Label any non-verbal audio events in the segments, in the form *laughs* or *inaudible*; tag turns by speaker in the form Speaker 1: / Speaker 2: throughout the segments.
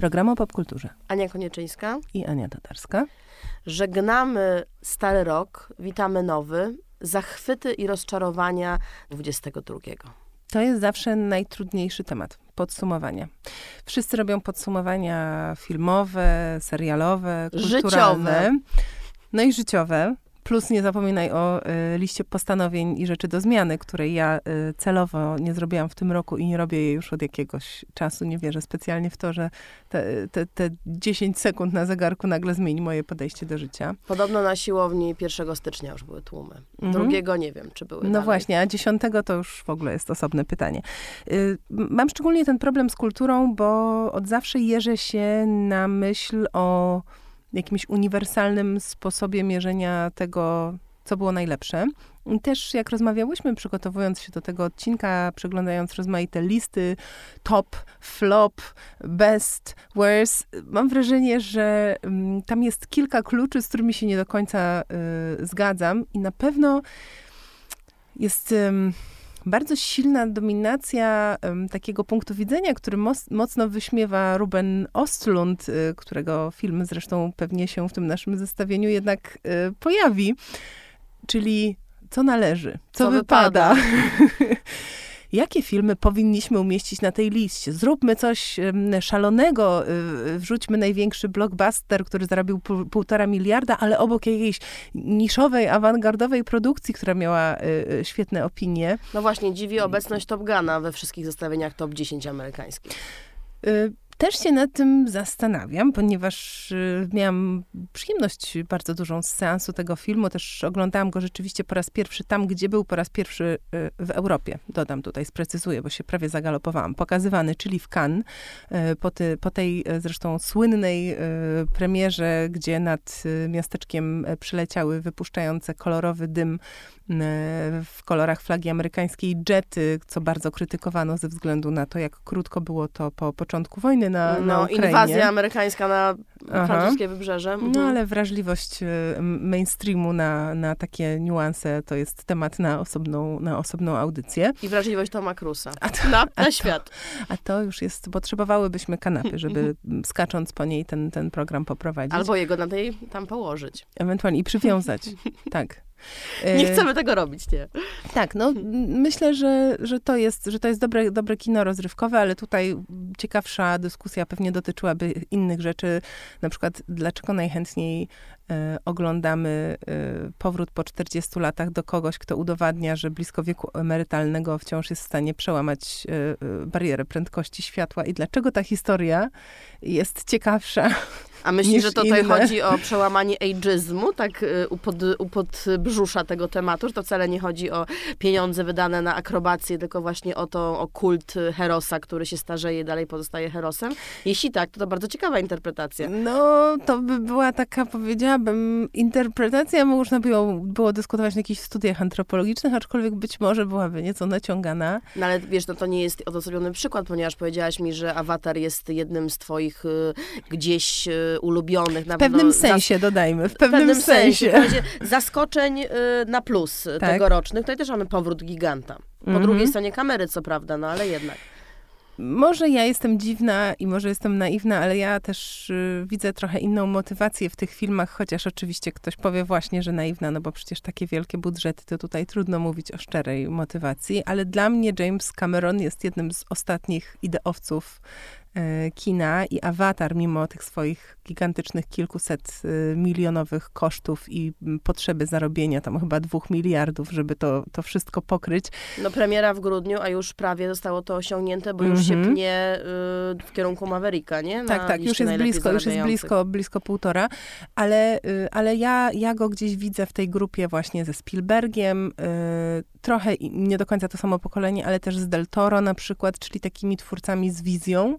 Speaker 1: Programu o popkulturze.
Speaker 2: Ania Konieczyńska.
Speaker 1: I Ania Tatarska.
Speaker 2: Żegnamy stary rok, witamy nowy, zachwyty i rozczarowania 22.
Speaker 1: To jest zawsze najtrudniejszy temat podsumowania. Wszyscy robią podsumowania filmowe, serialowe, kulturalne.
Speaker 2: Życiowe.
Speaker 1: No i życiowe. Plus nie zapominaj o y, liście postanowień i rzeczy do zmiany, której ja y, celowo nie zrobiłam w tym roku i nie robię jej już od jakiegoś czasu. Nie wierzę specjalnie w to, że te, te, te 10 sekund na zegarku nagle zmieni moje podejście do życia.
Speaker 2: Podobno na siłowni 1 stycznia już były tłumy. Mhm. Drugiego nie wiem, czy były.
Speaker 1: No
Speaker 2: dalej.
Speaker 1: właśnie, a 10 to już w ogóle jest osobne pytanie. Y, mam szczególnie ten problem z kulturą, bo od zawsze jeżę się na myśl o jakimś uniwersalnym sposobie mierzenia tego, co było najlepsze. I też jak rozmawiałyśmy, przygotowując się do tego odcinka, przeglądając rozmaite listy, top, flop, best, worst, mam wrażenie, że um, tam jest kilka kluczy, z którymi się nie do końca y, zgadzam i na pewno jest... Y, bardzo silna dominacja takiego punktu widzenia, który mocno wyśmiewa Ruben Ostlund, y, którego film zresztą pewnie się w tym naszym zestawieniu jednak y, pojawi. Czyli co należy, co,
Speaker 2: co
Speaker 1: wypada.
Speaker 2: wypada. *laughs*
Speaker 1: jakie filmy powinniśmy umieścić na tej liście. Zróbmy coś szalonego, y, wrzućmy największy blockbuster, który zarobił półtora miliarda, ale obok jakiejś niszowej, awangardowej produkcji, która miała y, y, świetne opinie.
Speaker 2: No właśnie, dziwi obecność Top Guna we wszystkich zestawieniach top 10 amerykańskich.
Speaker 1: Też się nad tym zastanawiam, ponieważ y, miałam przyjemność bardzo dużą z seansu tego filmu. Też oglądałam go rzeczywiście po raz pierwszy tam, gdzie był po raz pierwszy y, w Europie. Dodam tutaj, sprecyzuję, bo się prawie zagalopowałam. Pokazywany, czyli w Cannes, y, po, ty, po tej zresztą słynnej premierze, gdzie nad miasteczkiem przyleciały wypuszczające kolorowy dym w kolorach flagi amerykańskiej jety, co bardzo krytykowano ze względu na to, jak krótko było to po początku wojny na,
Speaker 2: no,
Speaker 1: na Ukrainie.
Speaker 2: inwazja amerykańska na Aha. francuskie wybrzeże.
Speaker 1: Mhm. No ale wrażliwość y, mainstreamu na, na takie niuanse to jest temat na osobną, na osobną audycję.
Speaker 2: I wrażliwość Toma Cruza na, na
Speaker 1: a
Speaker 2: świat.
Speaker 1: To, a to już jest, potrzebowałybyśmy kanapy, żeby skacząc po niej ten, ten program poprowadzić.
Speaker 2: Albo jego na tej tam położyć.
Speaker 1: Ewentualnie i przywiązać, *laughs* tak.
Speaker 2: Nie chcemy tego robić, nie?
Speaker 1: Tak, no myślę, że, że to jest, że to jest dobre, dobre kino rozrywkowe, ale tutaj ciekawsza dyskusja pewnie dotyczyłaby innych rzeczy, na przykład dlaczego najchętniej e, oglądamy e, powrót po 40 latach do kogoś, kto udowadnia, że blisko wieku emerytalnego wciąż jest w stanie przełamać e, barierę prędkości światła i dlaczego ta historia jest ciekawsza
Speaker 2: a myślisz, że to tutaj chodzi o przełamanie ageizmu, tak y, u, pod, u podbrzusza tego tematu, że to wcale nie chodzi o pieniądze wydane na akrobację, tylko właśnie o to, o kult Herosa, który się starzeje i dalej pozostaje Herosem? Jeśli tak, to to bardzo ciekawa interpretacja.
Speaker 1: No, to by była taka, powiedziałabym, interpretacja, można było, było dyskutować na jakichś studiach antropologicznych, aczkolwiek być może byłaby nieco naciągana.
Speaker 2: No ale wiesz, no to nie jest odosobniony przykład, ponieważ powiedziałaś mi, że Awatar jest jednym z twoich y, gdzieś y, ulubionych.
Speaker 1: Na w pewnym sensie, dodajmy, w pewnym, w pewnym sensie.
Speaker 2: sensie. Zaskoczeń y, na plus tak. tegorocznych. Tutaj też mamy powrót giganta. Po mm -hmm. drugiej stronie kamery, co prawda, no ale jednak.
Speaker 1: Może ja jestem dziwna i może jestem naiwna, ale ja też y, widzę trochę inną motywację w tych filmach, chociaż oczywiście ktoś powie właśnie, że naiwna, no bo przecież takie wielkie budżety, to tutaj trudno mówić o szczerej motywacji, ale dla mnie James Cameron jest jednym z ostatnich ideowców kina i Avatar, mimo tych swoich gigantycznych kilkuset e, milionowych kosztów i potrzeby zarobienia tam chyba dwóch miliardów, żeby to, to wszystko pokryć.
Speaker 2: No premiera w grudniu, a już prawie zostało to osiągnięte, bo mm -hmm. już się mhm. pnie y, w kierunku Mavericka, nie?
Speaker 1: Na tak, tak, już jest blisko, już jest blisko, blisko półtora, ale, y, ale ja, ja go gdzieś widzę w tej grupie właśnie ze Spielbergiem, y, trochę nie do końca to samo pokolenie, ale też z Del Toro na przykład, czyli takimi twórcami z wizją,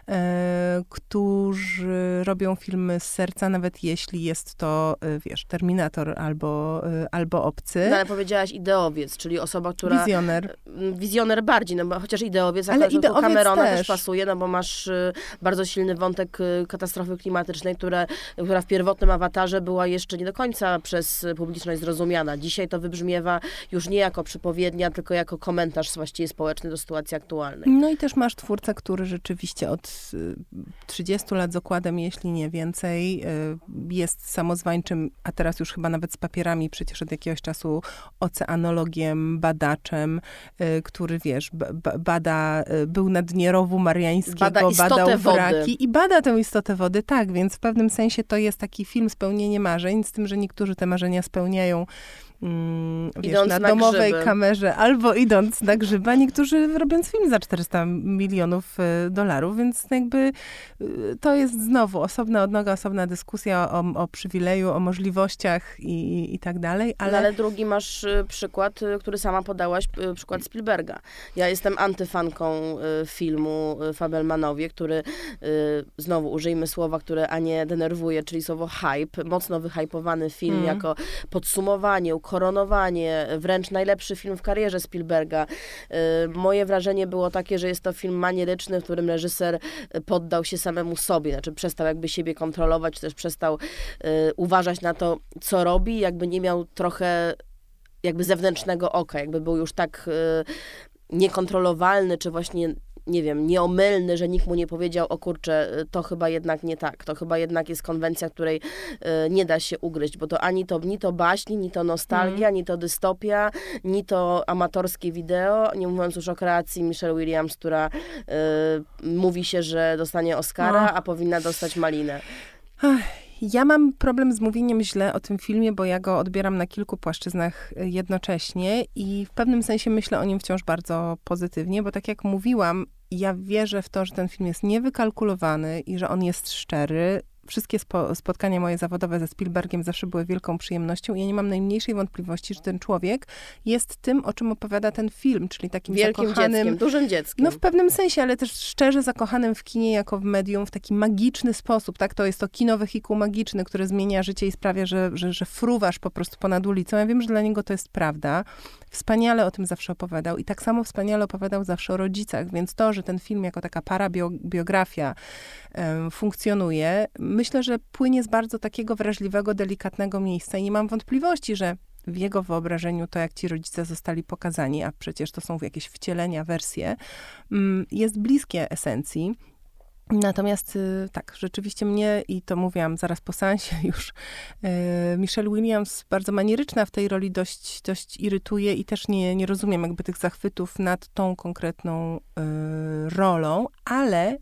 Speaker 1: którzy robią filmy z serca, nawet jeśli jest to, e, wiesz, Terminator albo, e, albo Obcy.
Speaker 2: No ale powiedziałaś ideowiec, czyli osoba, która...
Speaker 1: Wizjoner.
Speaker 2: Wizjoner bardziej, no bo chociaż ideowiec, ale ideowiec Camerona też. też pasuje, no bo masz y, bardzo silny wątek y, katastrofy klimatycznej, która, która w pierwotnym awatarze była jeszcze nie do końca przez publiczność zrozumiana. Dzisiaj to wybrzmiewa już nie jako przypowiednia, tylko jako komentarz właściwie społeczny do sytuacji aktualnej.
Speaker 1: No i też masz twórcę, który rzeczywiście rzeczywiście od 30 lat z okładem, jeśli nie więcej, jest samozwańczym, a teraz już chyba nawet z papierami, przecież od jakiegoś czasu oceanologiem, badaczem, który wiesz, bada, był na dnie rowu mariańskiego, bada badał wraki wody. i bada tę istotę wody, tak, więc w pewnym sensie to jest taki film spełnienie marzeń, z tym, że niektórzy te marzenia spełniają mm, wiesz, na, na domowej grzyby. kamerze, albo idąc na grzyba, niektórzy robiąc film za 400 milionów y, dolarów, więc jakby y, to jest znowu osobna odnoga, osobna dyskusja o, o przywileju, o możliwościach i, i tak dalej,
Speaker 2: ale... No, ale drugi masz y, przykład, który sama podałaś, przykład Spielberga. Ja jestem antyfanką filmu Fabelmanowie, który znowu użyjmy słowa, które Anię denerwuje, czyli słowo hype, mocno wyhypowany film mm. jako podsumowanie, koronowanie, wręcz najlepszy film w karierze Spielberga. Y, moje wrażenie było takie, że jest to film manieryczny, w którym reżyser poddał się samemu sobie, znaczy przestał jakby siebie kontrolować, też przestał y, uważać na to, co robi, jakby nie miał trochę jakby zewnętrznego oka, jakby był już tak y, niekontrolowalny, czy właśnie nie wiem, nieomylny, że nikt mu nie powiedział, o kurczę, to chyba jednak nie tak, to chyba jednak jest konwencja, której y, nie da się ugryźć, bo to ani to, ni to baśni, ni to nostalgia, mm. ni to dystopia, ni to amatorskie wideo, nie mówiąc już o kreacji Michelle Williams, która y, mówi się, że dostanie Oscara, no. a powinna dostać malinę.
Speaker 1: Ja mam problem z mówieniem źle o tym filmie, bo ja go odbieram na kilku płaszczyznach y, jednocześnie i w pewnym sensie myślę o nim wciąż bardzo pozytywnie, bo tak jak mówiłam, ja wierzę w to, że ten film jest niewykalkulowany i że on jest szczery wszystkie spo, spotkania moje zawodowe ze Spielbergiem zawsze były wielką przyjemnością i ja nie mam najmniejszej wątpliwości, że ten człowiek jest tym, o czym opowiada ten film, czyli takim
Speaker 2: Wielkim
Speaker 1: zakochanym...
Speaker 2: dzieckiem, dużym dzieckiem.
Speaker 1: No w pewnym sensie, ale też szczerze zakochanym w kinie jako w medium w taki magiczny sposób, tak? To jest to kino wehikuł magiczny, który zmienia życie i sprawia, że, że, że fruwasz po prostu ponad ulicą. Ja wiem, że dla niego to jest prawda. Wspaniale o tym zawsze opowiadał i tak samo wspaniale opowiadał zawsze o rodzicach, więc to, że ten film jako taka parabiografia um, funkcjonuje, myślę, że płynie z bardzo takiego wrażliwego, delikatnego miejsca i nie mam wątpliwości, że w jego wyobrażeniu to, jak ci rodzice zostali pokazani, a przecież to są jakieś wcielenia, wersje, mm, jest bliskie esencji. Natomiast y, tak, rzeczywiście mnie, i to mówiłam zaraz po sensie *laughs* już, y, Michelle Williams, bardzo manieryczna w tej roli, dość, dość irytuje i też nie, nie rozumiem jakby tych zachwytów nad tą konkretną y, rolą, ale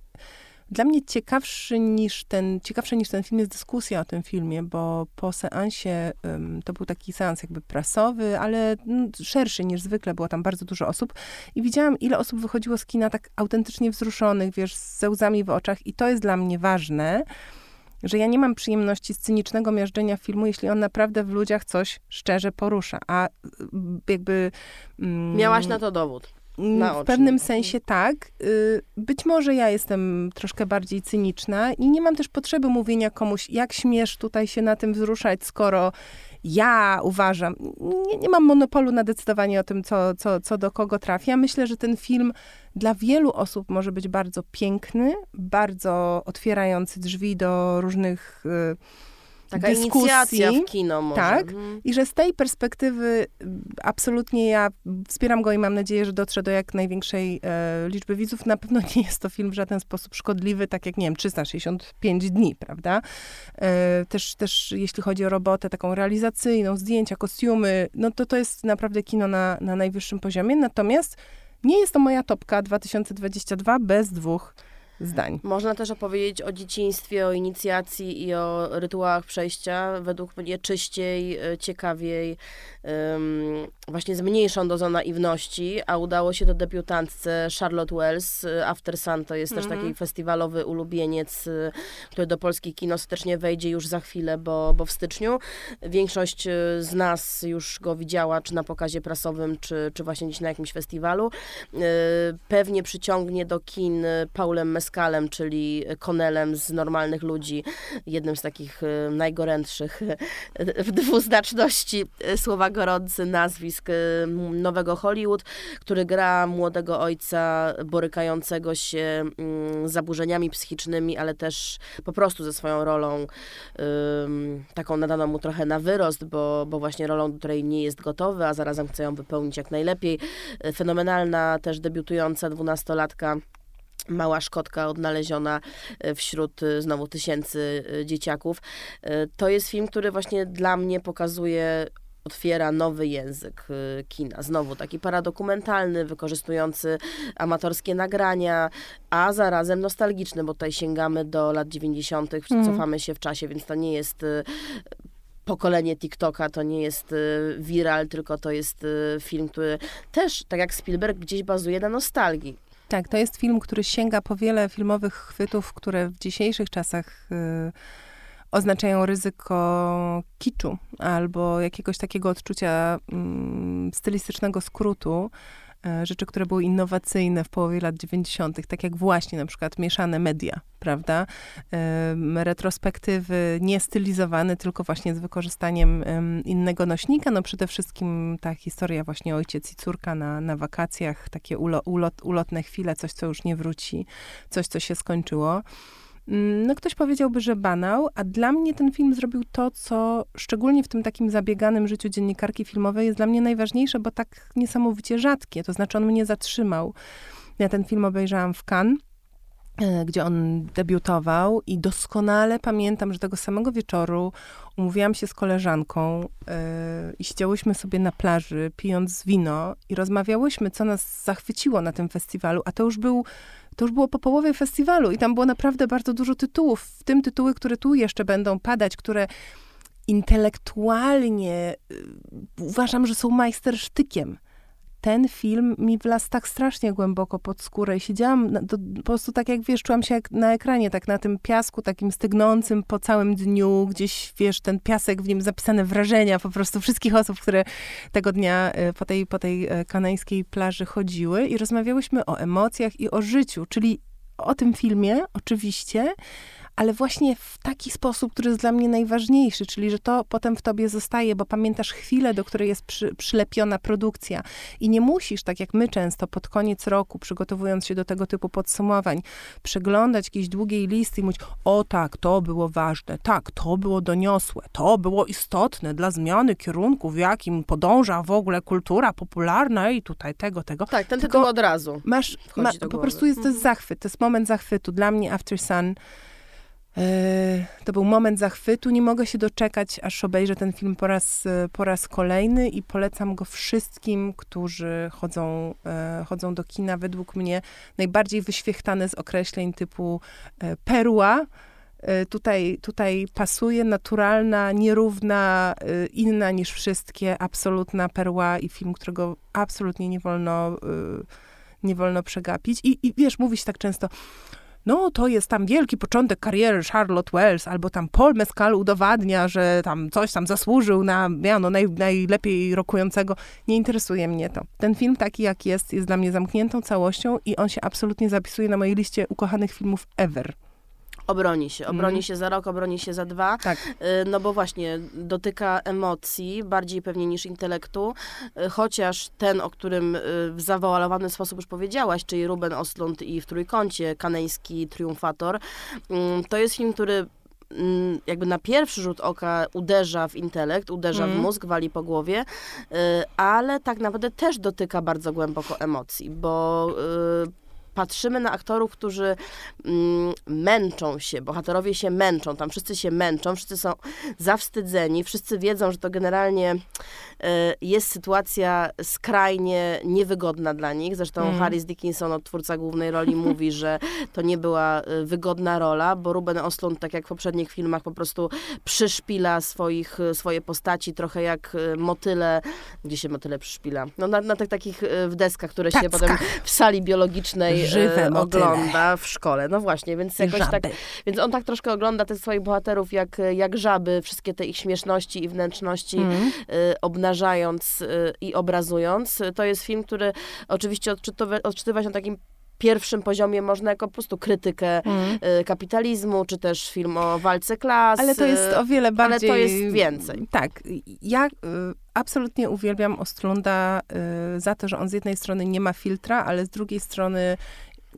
Speaker 1: dla mnie ciekawszy niż ten, ciekawsza niż ten film jest dyskusja o tym filmie, bo po seansie, to był taki seans jakby prasowy, ale no, szerszy niż zwykle, było tam bardzo dużo osób i widziałam, ile osób wychodziło z kina tak autentycznie wzruszonych, wiesz, ze łzami w oczach i to jest dla mnie ważne, że ja nie mam przyjemności z cynicznego miażdżenia filmu, jeśli on naprawdę w ludziach coś szczerze porusza, a jakby...
Speaker 2: Mm, Miałaś na to dowód.
Speaker 1: W pewnym sensie tak. Y, być może ja jestem troszkę bardziej cyniczna i nie mam też potrzeby mówienia komuś, jak śmiesz tutaj się na tym wzruszać, skoro ja uważam, nie, nie mam monopolu na decydowanie o tym, co, co, co do kogo trafia. Myślę, że ten film dla wielu osób może być bardzo piękny, bardzo otwierający drzwi do różnych. Y,
Speaker 2: Taka dyskusji, inicjacja w kino może.
Speaker 1: Tak. Mhm. I że z tej perspektywy absolutnie ja wspieram go i mam nadzieję, że dotrze do jak największej e, liczby widzów. Na pewno nie jest to film w żaden sposób szkodliwy, tak jak, nie wiem, 365 dni, prawda? E, też, też jeśli chodzi o robotę taką realizacyjną, zdjęcia, kostiumy, no to to jest naprawdę kino na, na najwyższym poziomie. Natomiast nie jest to moja topka 2022 bez dwóch zdań.
Speaker 2: Można też opowiedzieć o dzieciństwie, o inicjacji i o rytuałach przejścia. Według mnie czyściej, e, ciekawiej, właśnie z mniejszą dozą naiwności, a udało się to debiutantce Charlotte Wells. After Sun to jest mm -hmm. też mhm. taki festiwalowy ulubieniec, e, który do polskich kino ostatecznie wejdzie już za chwilę, bo, bo w styczniu. Większość e, z nas już go widziała, czy na pokazie prasowym, czy, czy właśnie gdzieś na jakimś festiwalu. Pewnie przyciągnie do kin Paulem Mes Pascalem, czyli Konelem z normalnych ludzi, jednym z takich e, najgorętszych e, w dwuznaczności e, słowa gorący nazwisk nowego Hollywood, który gra młodego ojca borykającego się mm, z zaburzeniami psychicznymi, ale też po prostu ze swoją rolą taką nadaną mu trochę na wyrost, bo, bo właśnie rolą, do której nie jest gotowy, a zarazem chce ją wypełnić jak najlepiej. Fenomenalna też debiutująca dwunastolatka mała szkodka odnaleziona wśród znowu tysięcy dzieciaków. To jest film, który właśnie dla mnie pokazuje otwiera nowy język kina. Znowu taki paradokumentalny, wykorzystujący amatorskie nagrania, a zarazem nostalgiczny, bo tutaj sięgamy do lat 90., mm. cofamy się w czasie, więc to nie jest pokolenie TikToka, to nie jest viral, tylko to jest film, który też, tak jak Spielberg, gdzieś bazuje na nostalgii.
Speaker 1: Tak, to jest film, który sięga po wiele filmowych chwytów, które w dzisiejszych czasach oznaczają ryzyko kiczu albo jakiegoś takiego odczucia mm, stylistycznego skrótu, rzeczy, które były innowacyjne w połowie lat 90., tak jak właśnie na przykład mieszane media, prawda? Retrospektywy niestylizowane, tylko właśnie z wykorzystaniem innego nośnika. No przede wszystkim ta historia właśnie ojciec i córka na, na wakacjach, takie ulo, ulot, ulotne chwile, coś, co już nie wróci, coś, co się skończyło. Mm, no ktoś powiedziałby, że banał, a dla mnie ten film zrobił to, co szczególnie w tym takim zabieganym życiu dziennikarki filmowej jest dla mnie najważniejsze, bo tak niesamowicie rzadkie. To znaczy on mnie zatrzymał. Ja ten film obejrzałam w Cannes e, gdzie on debiutował i doskonale pamiętam, że tego samego wieczoru umówiłam się z koleżanką yy, i siedziałyśmy sobie na plaży, pijąc wino i rozmawiałyśmy, co nas zachwyciło na tym festiwalu, a to już był to już było po połowie festiwalu i tam było naprawdę bardzo dużo tytułów, w tym tytuły, które tu jeszcze będą padać, które intelektualnie y, uważam, że są majstersztykiem ten film mi wlazł tak strasznie głęboko pod skórę i siedziałam do, po prostu tak jak, wiesz, czułam się jak na ekranie, tak na tym piasku takim stygnącym po całym dniu, gdzieś, wiesz, ten piasek, w nim zapisane wrażenia po prostu wszystkich osób, które tego dnia e, po tej, po tej e, kanańskiej plaży chodziły i rozmawiałyśmy o emocjach i o życiu, czyli o tym filmie oczywiście, ale właśnie w taki sposób, który jest dla mnie najważniejszy, czyli że to potem w tobie zostaje, bo pamiętasz chwilę, do której jest przy, przylepiona produkcja i nie musisz, tak jak my często pod koniec roku, przygotowując się do tego typu podsumowań, przeglądać jakiejś długiej listy i mówić, o tak, to było ważne, tak, to było doniosłe, to było istotne dla zmiany kierunku, w jakim podąża w ogóle kultura popularna i tutaj tego, tego.
Speaker 2: Tak, ten tytuł od razu.
Speaker 1: Masz, ma, po prostu jest to jest mhm. zachwyt, to jest moment zachwytu. Dla mnie After Sun to był moment zachwytu. Nie mogę się doczekać, aż obejrzę ten film po raz, po raz kolejny i polecam go wszystkim, którzy chodzą, e, chodzą do kina. Według mnie najbardziej wyświechtane z określeń typu e, perła. Tutaj, tutaj pasuje naturalna, nierówna, inna niż wszystkie, absolutna perła i film, którego absolutnie nie wolno, nie wolno przegapić. I, I wiesz, mówić tak często, no to jest tam wielki początek kariery Charlotte Wells, albo tam Paul Mescal udowadnia, że tam coś tam zasłużył na miano naj, najlepiej rokującego. Nie interesuje mnie to. Ten film taki jak jest, jest dla mnie zamkniętą całością i on się absolutnie zapisuje na mojej liście ukochanych filmów ever.
Speaker 2: Obroni się. Obroni mm. się za rok, obroni się za dwa.
Speaker 1: Tak.
Speaker 2: Y, no bo właśnie dotyka emocji bardziej pewnie niż intelektu, y, chociaż ten, o którym y, w zawoalowany sposób już powiedziałaś, czyli Ruben Ostlund i w Trójkącie, kaneński triumfator, mm, to jest film, który mm, jakby na pierwszy rzut oka uderza w intelekt, uderza mm. w mózg, wali po głowie, ale tak naprawdę też dotyka bardzo głęboko emocji, bo patrzymy na aktorów, którzy mm, męczą się, bohaterowie się męczą, tam wszyscy się męczą, wszyscy są zawstydzeni, wszyscy wiedzą, że to generalnie y, jest sytuacja skrajnie niewygodna dla nich. Zresztą mm. Harris Dickinson, twórca głównej roli, *laughs* mówi, że to nie była y, wygodna rola, bo Ruben Ostlund, tak jak w poprzednich filmach, po prostu przyszpila swoich, y, swoje postaci, trochę jak motyle, gdzie się motyle przyszpila? No na, na tych takich w deskach, które się potem w sali biologicznej żywe e, ogląda w szkole. No właśnie, więc jakoś tak, więc on tak troszkę ogląda tych swoich bohaterów jak, jak żaby, wszystkie te ich śmieszności i wnętrzności mm. obnażając e, i obrazując. To jest film, który oczywiście odczytywa się na takim pierwszym poziomie można jako po prostu krytykę mm. kapitalizmu, czy też film o walce klas.
Speaker 1: Ale to jest o wiele bardziej...
Speaker 2: Ale to jest więcej.
Speaker 1: Tak. Ja y, absolutnie uwielbiam Ostrunda y, za to, że on z jednej strony nie ma filtra, ale z drugiej strony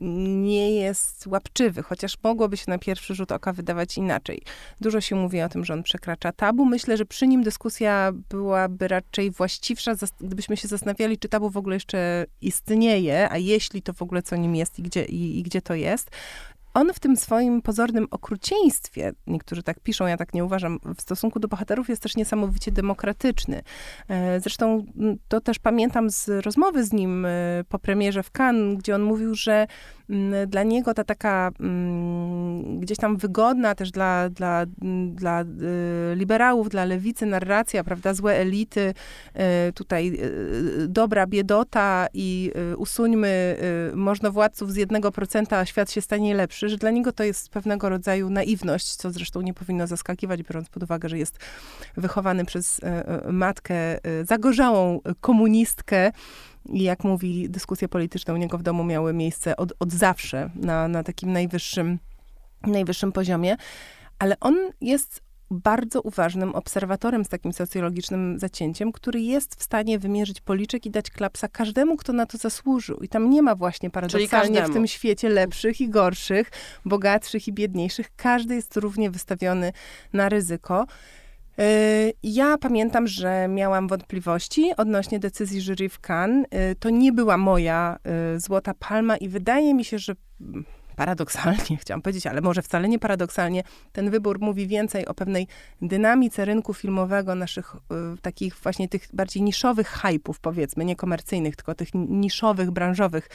Speaker 1: nie jest łapczywy, chociaż mogłoby się na pierwszy rzut oka wydawać inaczej. Dużo się mówi o tym, że on przekracza tabu. Myślę, że przy nim dyskusja byłaby raczej właściwsza, gdybyśmy się zastanawiali, czy tabu w ogóle jeszcze istnieje, a jeśli to w ogóle co nim jest i gdzie, i, i gdzie to jest on w tym swoim pozornym okrucieństwie, niektórzy tak piszą, ja tak nie uważam, w stosunku do bohaterów jest też niesamowicie demokratyczny. E, zresztą to też pamiętam z rozmowy z nim e, po premierze w Cannes, gdzie on mówił, że Mm, dla niego ta taka mm, gdzieś tam wygodna też dla, dla, dla y, liberałów, dla lewicy narracja, prawda, złe elity, y, tutaj y, dobra biedota i usuńmy możnowładców z jednego procenta, a świat się stanie lepszy, że dla niego to jest pewnego rodzaju naiwność, co zresztą nie powinno zaskakiwać, biorąc pod uwagę, że jest wychowany przez matkę zagorzałą komunistkę, i jak mówi, dyskusje polityczne u niego w domu miały miejsce od, od zawsze na, na takim najwyższym, najwyższym poziomie. Ale on jest bardzo uważnym obserwatorem z takim socjologicznym zacięciem, który jest w stanie wymierzyć policzek i dać klapsa każdemu, kto na to zasłużył. I tam nie ma właśnie paradoksalnie w tym świecie lepszych i gorszych, bogatszych i biedniejszych. Każdy jest równie wystawiony na ryzyko. Y, ja pamiętam, że miałam wątpliwości odnośnie decyzji jury w Cannes. Y, to nie była moja y, złota palma i wydaje mi się, że paradoksalnie, *laughs* chciałam powiedzieć, ale może wcale nie paradoksalnie, ten wybór mówi więcej o pewnej dynamice rynku filmowego, naszych takich właśnie tych bardziej niszowych hypów, powiedzmy, nie komercyjnych, tylko tych niszowych, branżowych,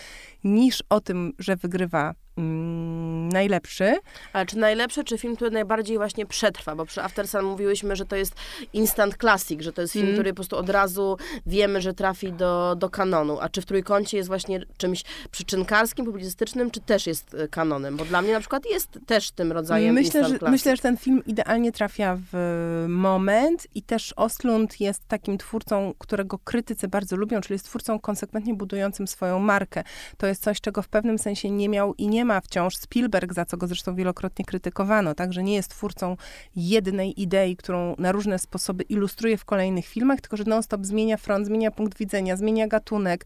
Speaker 1: niż o tym, że wygrywa mm, najlepszy.
Speaker 2: Ale czy najlepszy, czy film, który najbardziej właśnie przetrwa? Bo przy After Sun mówiłyśmy, że to jest instant classic, że to jest film, mm. który po prostu od razu wiemy, że trafi do, do kanonu. A czy w Trójkącie jest właśnie czymś przyczynkarskim, publicystycznym, czy też jest y, kanonem? Bo dla mnie na przykład jest też tym rodzajem
Speaker 1: myślę,
Speaker 2: instant
Speaker 1: że, Myślę, że ten film idealnie trafia w moment i też Oslund jest takim twórcą, którego krytycy bardzo lubią, czyli jest twórcą konsekwentnie budującym swoją markę. To jest coś, czego w pewnym sensie nie miał i nie ma wciąż Spielberg, za co go zresztą wielokrotnie krytykowano, także nie jest twórcą jednej idei, którą na różne sposoby ilustruje w kolejnych filmach, tylko że non-stop zmienia front, zmienia punkt widzenia, zmienia gatunek.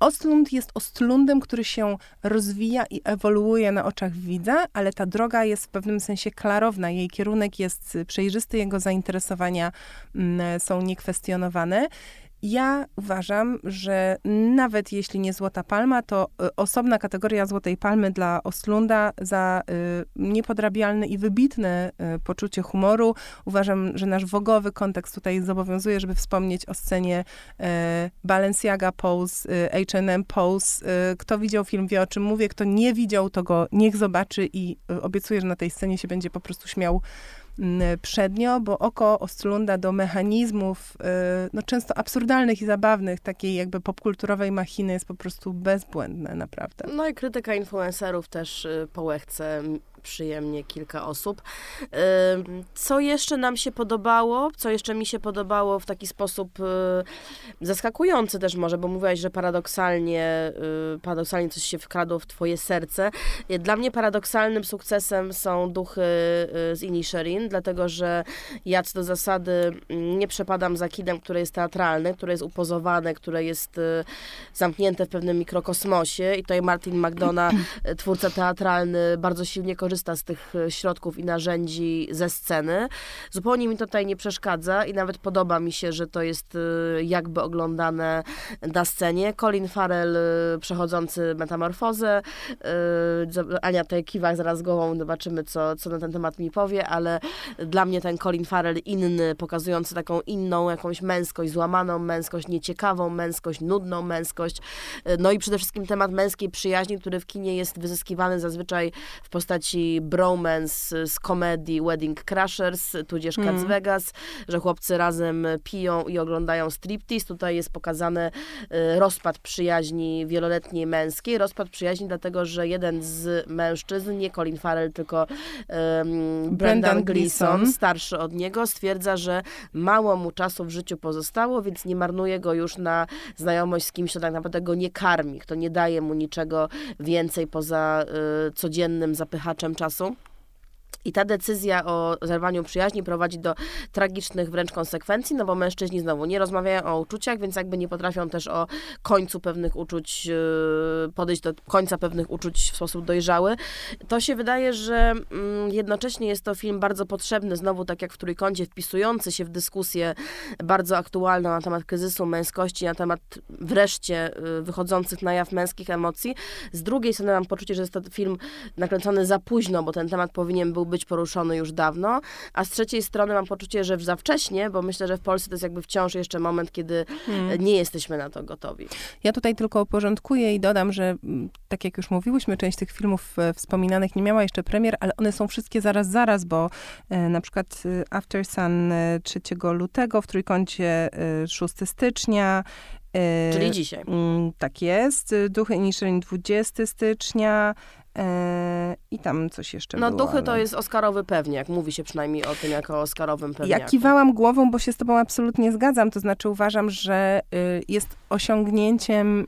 Speaker 1: Ostlund jest Ostlundem, który się rozwija i ewoluuje na oczach widza, ale ta droga jest w pewnym sensie klarowna. Jej kierunek jest przejrzysty, jego zainteresowania mm, są niekwestionowane. Ja uważam, że nawet jeśli nie Złota Palma, to y, osobna kategoria Złotej Palmy dla Oslunda za y, niepodrabialne i wybitne y, poczucie humoru. Uważam, że nasz wogowy kontekst tutaj zobowiązuje, żeby wspomnieć o scenie Balenciaga Pose, H&M Pose. Kto widział film, wie o czym mówię. Kto nie widział, to go niech zobaczy i obiecuję, że na tej scenie się będzie po prostu śmiał przednio, bo oko Ostrlunda do mechanizmów, y, no często absurdalnych i zabawnych, takiej jakby popkulturowej machiny jest po prostu bezbłędne, naprawdę.
Speaker 2: No i krytyka influencerów też y, po łechce przyjemnie kilka osób. Co jeszcze nam się podobało? Co jeszcze mi się podobało w taki sposób y, zaskakujący też może, bo mówiłaś, że paradoksalnie, y, paradoksalnie coś się wkradło w twoje serce. Dla mnie paradoksalnym sukcesem są duchy y, z Inisherin, dlatego że ja co do zasady mm, nie przepadam za kinem, które jest teatralne, które jest upozowane, które jest zamknięte w pewnym mikrokosmosie i tutaj Martin McDonough, twórca teatralny, bardzo silnie korzysta korzysta z tych e, środków i narzędzi ze sceny. Zupełnie mi to tutaj nie przeszkadza i nawet podoba mi się, że to jest e, jakby oglądane na scenie. Colin Farrell e, przechodzący metamorfozę. Ania tutaj kiwa zaraz głową, zobaczymy co, co na ten temat mi powie, ale dla mnie ten Colin Farrell inny, pokazujący taką inną jakąś męskość, złamaną męskość, nieciekawą męskość, nudną męskość. No i przede wszystkim temat męskiej przyjaźni, który w kinie jest wyzyskiwany zazwyczaj w postaci bromance z komedii Wedding Crashers, tudzież Cats mm. Vegas, że chłopcy razem piją i oglądają striptease. Tutaj jest pokazany y, rozpad przyjaźni wieloletniej męskiej. Rozpad przyjaźni dlatego, że jeden z mężczyzn, nie Colin Farrell, tylko um, Brendan Gleeson, starszy od niego, stwierdza, że mało mu czasu w życiu pozostało, więc nie marnuje go już na znajomość z kimś, kto tak naprawdę go nie karmi, kto nie daje mu niczego więcej poza y, codziennym zapychaczem czasu. I ta decyzja o zerwaniu przyjaźni prowadzi do tragicznych wręcz konsekwencji, no bo mężczyźni znowu nie rozmawiają o uczuciach, więc jakby nie potrafią też o końcu pewnych uczuć, yy, podejść do końca pewnych uczuć w sposób dojrzały. To się wydaje, że mm, jednocześnie jest to film bardzo potrzebny, znowu tak jak w Trójkącie, wpisujący się w dyskusję bardzo aktualną na temat kryzysu męskości, na temat wreszcie yy, wychodzących na jaw męskich emocji. Z drugiej strony mam poczucie, że jest to film nakręcony za późno, bo ten temat powinien był być poruszony już dawno, a z trzeciej strony mam poczucie, że za wcześnie, bo myślę, że w Polsce to jest jakby wciąż jeszcze moment, kiedy hmm. nie jesteśmy na to gotowi.
Speaker 1: Ja tutaj tylko uporządkuję i dodam, że tak jak już mówiłyśmy, część tych filmów e, wspominanych nie miała jeszcze premier, ale one są wszystkie zaraz, zaraz, bo e, na przykład e, After Sun 3 lutego, w Trójkącie 6 stycznia,
Speaker 2: Czyli dzisiaj.
Speaker 1: Tak jest. Duchy Inisherin 20 stycznia, E, I tam coś jeszcze
Speaker 2: No
Speaker 1: było,
Speaker 2: duchy
Speaker 1: ale...
Speaker 2: to jest Oscarowy pewniak. Mówi się przynajmniej o tym jako Oscarowym pewniaku.
Speaker 1: Ja kiwałam głową, bo się z tobą absolutnie zgadzam. To znaczy uważam, że y, jest osiągnięciem y,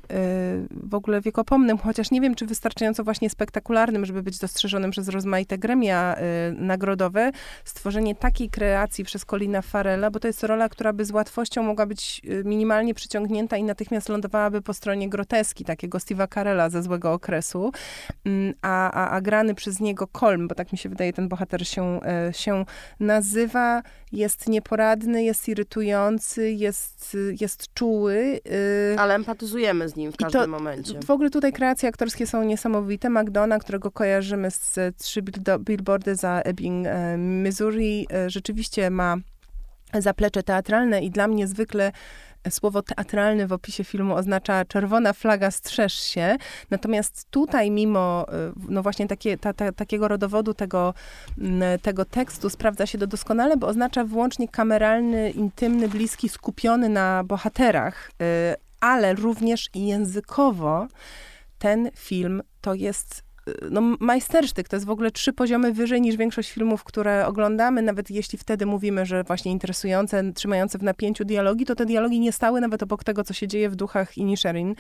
Speaker 1: w ogóle wiekopomnym, chociaż nie wiem, czy wystarczająco właśnie spektakularnym, żeby być dostrzeżonym przez rozmaite gremia y, nagrodowe. Stworzenie takiej kreacji przez Colina Farella, bo to jest rola, która by z łatwością mogła być minimalnie przyciągnięta i natychmiast lądowałaby po stronie groteski, takiego Steve'a Carella ze złego okresu. A, a, a grany przez niego Kolm, bo tak mi się wydaje, ten bohater się, e, się nazywa, jest nieporadny, jest irytujący, jest, jest czuły.
Speaker 2: Y, Ale empatyzujemy z nim w każdym to, momencie.
Speaker 1: W ogóle tutaj kreacje aktorskie są niesamowite. McDonough, którego kojarzymy z trzy billboardy za Ebbing, e, Missouri, e, rzeczywiście ma zaplecze teatralne i dla mnie zwykle słowo teatralny w opisie filmu oznacza czerwona flaga strzeż się. Natomiast tutaj mimo y, no właśnie takie, ta, ta, takiego rodowodu tego, mm, tego tekstu sprawdza się to doskonale, bo oznacza wyłącznie kameralny, intymny, bliski, skupiony na bohaterach, y, ale również językowo ten film to jest no, majstersztyk. To jest w ogóle trzy poziomy wyżej niż większość filmów, które oglądamy. Nawet jeśli wtedy mówimy, że właśnie interesujące, trzymające w napięciu dialogi, to te dialogi nie stały nawet obok tego, co się dzieje w duchach Inisherin.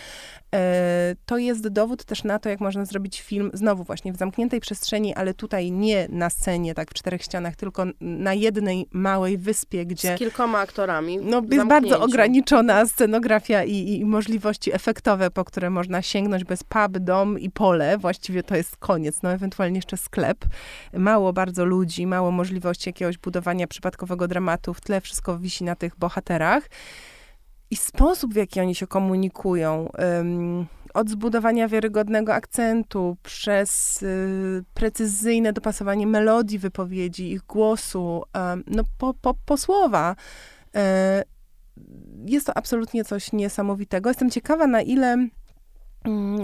Speaker 1: E, to jest dowód też na to, jak można zrobić film znowu właśnie w zamkniętej przestrzeni, ale tutaj nie na scenie, tak w czterech ścianach, tylko na jednej małej wyspie, gdzie...
Speaker 2: Z kilkoma aktorami.
Speaker 1: No, jest bardzo ograniczona scenografia i, i możliwości efektowe, po które można sięgnąć bez pub, dom i pole. Właściwie to to jest koniec, no ewentualnie jeszcze sklep. Mało bardzo ludzi, mało możliwości jakiegoś budowania przypadkowego dramatu, w tle wszystko wisi na tych bohaterach. I sposób, w jaki oni się komunikują, um, od zbudowania wiarygodnego akcentu, przez y, precyzyjne dopasowanie melodii wypowiedzi, ich głosu, um, no po, po, po słowa. Y, jest to absolutnie coś niesamowitego. Jestem ciekawa, na ile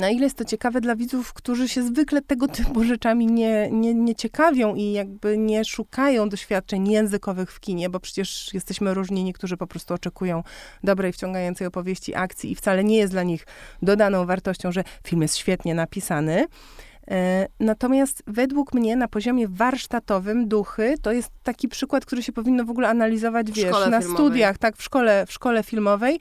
Speaker 1: na ile jest to ciekawe dla widzów, którzy się zwykle tego *laughs* typu rzeczami nie, nie, nie ciekawią i jakby nie szukają doświadczeń językowych w kinie, bo przecież jesteśmy różni. Niektórzy po prostu oczekują dobrej, wciągającej opowieści, akcji i wcale nie jest dla nich dodaną wartością, że film jest świetnie napisany. E, natomiast według mnie na poziomie warsztatowym duchy to jest taki przykład, który się powinno w ogóle analizować, wiesz, na filmowej. studiach, tak, w szkole, w szkole filmowej,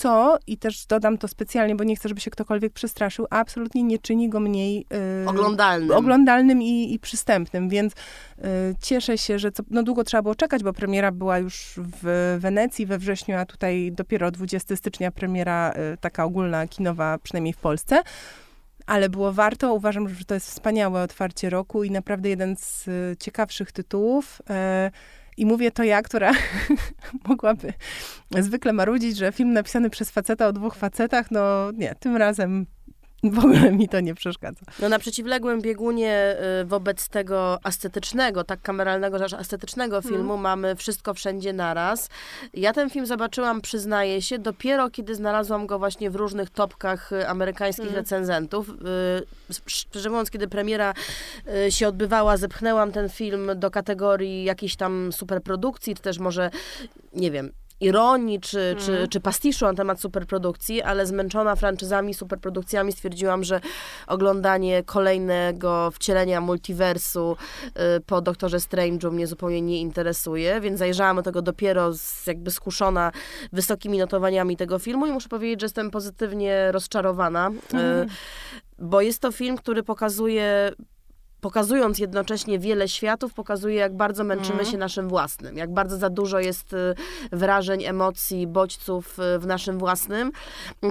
Speaker 1: co, i też dodam to specjalnie, bo nie chcę, żeby się ktokolwiek przestraszył, absolutnie nie czyni go mniej
Speaker 2: yy, oglądalnym,
Speaker 1: oglądalnym i, i przystępnym, więc yy, cieszę się, że co, no długo trzeba było czekać, bo premiera była już w Wenecji we wrześniu, a tutaj dopiero 20 stycznia premiera yy, taka ogólna, kinowa, przynajmniej w Polsce ale było warto. Uważam, że to jest wspaniałe otwarcie roku i naprawdę jeden z y, ciekawszych tytułów. I mówię to ja, która *laughs* mogłaby zwykle marudzić, że film napisany przez faceta o dwóch facetach, no nie, tym razem w ogóle mi to nie przeszkadza.
Speaker 2: No na przeciwległym biegunie y, wobec tego ascetycznego, tak kameralnego, że aż ascetycznego mhm. filmu hmm. mamy Wszystko Wszędzie Naraz. Ja ten film zobaczyłam, przyznaję się, dopiero kiedy znalazłam go właśnie w różnych topkach y, amerykańskich hmm. recenzentów. Y, szczerze mówiąc, kiedy premiera się odbywała, zepchnęłam ten film do kategorii jakiejś tam superprodukcji, czy też może, nie wiem, ironii czy, mm. czy, czy pastiszu na temat superprodukcji, ale zmęczona franczyzami, superprodukcjami stwierdziłam, że oglądanie kolejnego wcielenia multiversu y, po Doktorze Strange'u mnie zupełnie nie interesuje, więc zajrzałam do tego dopiero z, jakby skuszona wysokimi notowaniami tego filmu i muszę powiedzieć, że jestem pozytywnie rozczarowana, y, mm. bo jest to film, który pokazuje pokazując jednocześnie wiele światów, pokazuje, jak bardzo męczymy mm. się naszym własnym, jak bardzo za dużo jest y, wrażeń, emocji, bodźców y, w naszym własnym.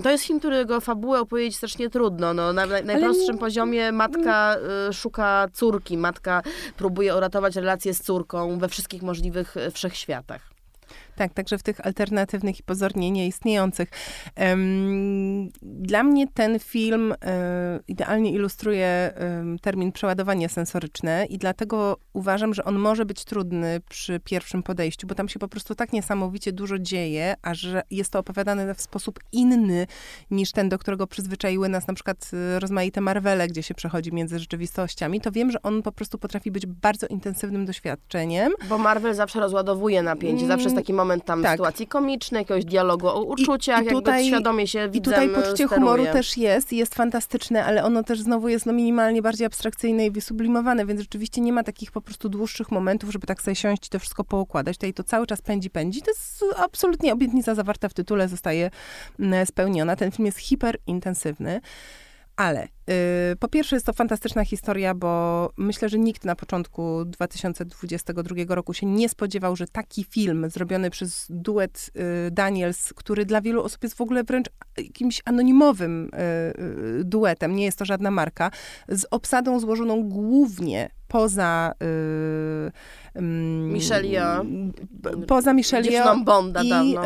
Speaker 2: To jest film, którego fabułę opowiedzieć strasznie trudno. No, na najprostszym Ale... poziomie matka y, szuka córki, matka próbuje uratować relacje z córką we wszystkich możliwych wszechświatach.
Speaker 1: Tak, także w tych alternatywnych i pozornie nieistniejących. Dla mnie ten film e, idealnie ilustruje termin przeładowanie sensoryczne i dlatego uważam, że on może być trudny przy pierwszym podejściu, bo tam się po prostu tak niesamowicie dużo dzieje, a że jest to opowiadane w sposób inny niż ten, do którego przyzwyczaiły nas na przykład e, rozmaite Marvele, gdzie się przechodzi między rzeczywistościami, to wiem, że on po prostu potrafi być bardzo intensywnym doświadczeniem.
Speaker 2: Bo Marvel zawsze rozładowuje napięcie, zawsze jest taki moment moment tam tak. sytuacji komicznej, jakiegoś dialogu o uczuciach, I, i tutaj, jakby świadomie się widzę.
Speaker 1: I tutaj poczucie steruje. humoru też jest, jest fantastyczne, ale ono też znowu jest no minimalnie bardziej abstrakcyjne i wysublimowane, więc rzeczywiście nie ma takich po prostu dłuższych momentów, żeby tak sobie siąść i to wszystko poukładać. Tutaj to cały czas pędzi, pędzi. To jest absolutnie obietnica zawarta w tytule zostaje mm, spełniona. Ten film jest hiperintensywny. Ale po pierwsze jest to fantastyczna historia, bo myślę, że nikt na początku 2022 roku się nie spodziewał, że taki film zrobiony przez duet yy, Daniels, który dla wielu osób jest w ogóle wręcz jakimś anonimowym yy, duetem, nie jest to żadna marka, z obsadą złożoną głównie poza
Speaker 2: yy, Michelia.
Speaker 1: Poza Michelia.
Speaker 2: Bonda
Speaker 1: I
Speaker 2: dawno.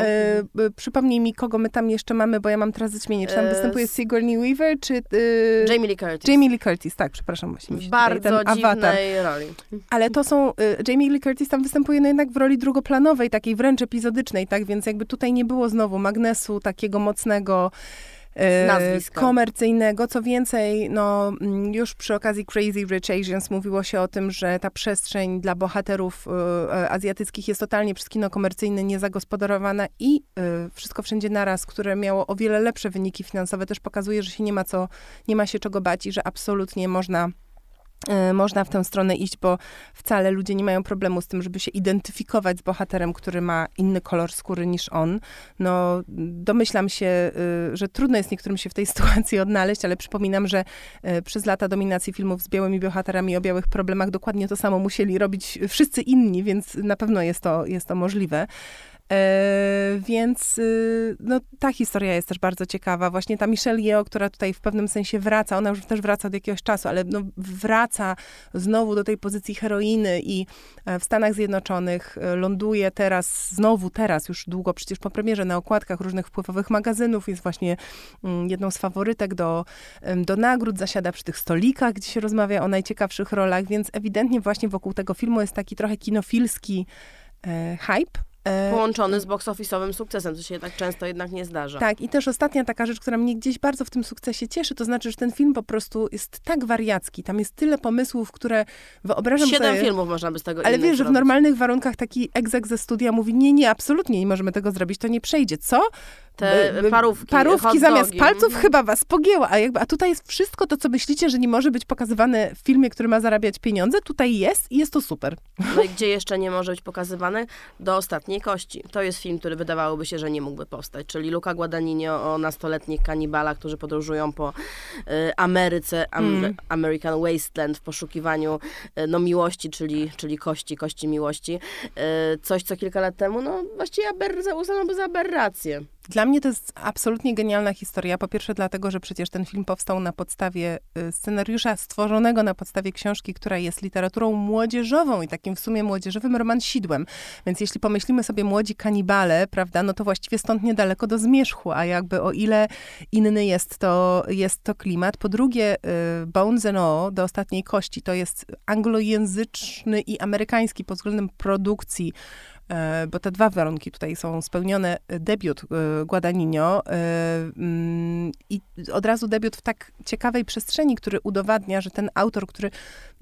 Speaker 1: Yy, przypomnij mi, kogo my tam jeszcze mamy, bo ja mam teraz zaćmienie. Czy tam yy, występuje Sigourney Weaver, czy... Yy,
Speaker 2: Jamie Lee Curtis.
Speaker 1: Jamie Lee Curtis, tak, przepraszam. Właśnie
Speaker 2: w bardzo dziwnej roli.
Speaker 1: Ale to są... Yy, Jamie Lee Curtis tam występuje no jednak w roli drugoplanowej, takiej wręcz epizodycznej, tak? Więc jakby tutaj nie było znowu magnesu takiego mocnego
Speaker 2: E,
Speaker 1: komercyjnego. Co więcej, no, mm, już przy okazji Crazy Rich Asians mówiło się o tym, że ta przestrzeń dla bohaterów y, azjatyckich jest totalnie przez kino komercyjne niezagospodarowana i y, Wszystko Wszędzie Naraz, które miało o wiele lepsze wyniki finansowe, też pokazuje, że się nie ma co, nie ma się czego bać i że absolutnie można E, można w tę stronę iść, bo wcale ludzie nie mają problemu z tym, żeby się identyfikować z bohaterem, który ma inny kolor skóry niż on. No, domyślam się, y, że trudno jest niektórym się w tej *laughs* sytuacji odnaleźć, ale przypominam, że y, przez lata dominacji filmów z białymi bohaterami o białych problemach dokładnie to samo musieli robić wszyscy inni, więc na pewno jest to, jest to możliwe. E, więc y, no, ta historia jest też bardzo ciekawa. Właśnie ta Michelle Yeoh, która tutaj w pewnym sensie wraca, ona już też wraca od jakiegoś czasu, ale no, wraca znowu do tej pozycji heroiny i e, w Stanach Zjednoczonych e, ląduje teraz, znowu teraz, już długo przecież po premierze na okładkach różnych wpływowych magazynów, jest właśnie mm, jedną z faworytek do, do nagród, zasiada przy tych stolikach, gdzie się rozmawia o najciekawszych rolach, więc ewidentnie właśnie wokół tego filmu jest taki trochę kinofilski hype,
Speaker 2: E, Połączony z box office'owym sukcesem, co się tak często jednak nie zdarza.
Speaker 1: Tak, i też ostatnia taka rzecz, która mnie gdzieś bardzo w tym sukcesie cieszy, to znaczy, że ten film po prostu jest tak wariacki, tam jest tyle pomysłów, które wyobrażam
Speaker 2: Siedem
Speaker 1: sobie...
Speaker 2: filmów można by z tego
Speaker 1: Ale wiesz,
Speaker 2: że
Speaker 1: w normalnych warunkach taki egzek ze studia mówi, nie, nie, absolutnie nie możemy tego zrobić, to nie przejdzie. Co?
Speaker 2: te parówki.
Speaker 1: Parówki zamiast palców mhm. chyba was pogięła. A, jakby, a tutaj jest wszystko to, co myślicie, że nie może być pokazywane w filmie, który ma zarabiać pieniądze. Tutaj jest i jest to super.
Speaker 2: No i gdzie jeszcze nie może być pokazywane? Do ostatniej kości. To jest film, który wydawałoby się, że nie mógłby powstać. Czyli Luca Guadagnino o nastoletnich kanibalach, którzy podróżują po y, Ameryce, am, mm. American Wasteland w poszukiwaniu y, no, miłości, czyli, czyli kości, kości miłości. Y, coś, co kilka lat temu, no właściwie aber, uznano by za aberrację.
Speaker 1: Dla mnie to jest absolutnie genialna historia. Po pierwsze, dlatego, że przecież ten film powstał na podstawie y, scenariusza stworzonego na podstawie książki, która jest literaturą młodzieżową i takim w sumie młodzieżowym romansidłem. Więc jeśli pomyślimy sobie młodzi kanibale, prawda, no to właściwie stąd niedaleko do zmierzchu, a jakby o ile inny jest to, jest to klimat. Po drugie, y, Bones and All, do ostatniej kości, to jest anglojęzyczny i amerykański pod względem produkcji bo te dwa warunki tutaj są spełnione. Debiut e, Guadagnino e, mm, i od razu debiut w tak ciekawej przestrzeni, który udowadnia, że ten autor, który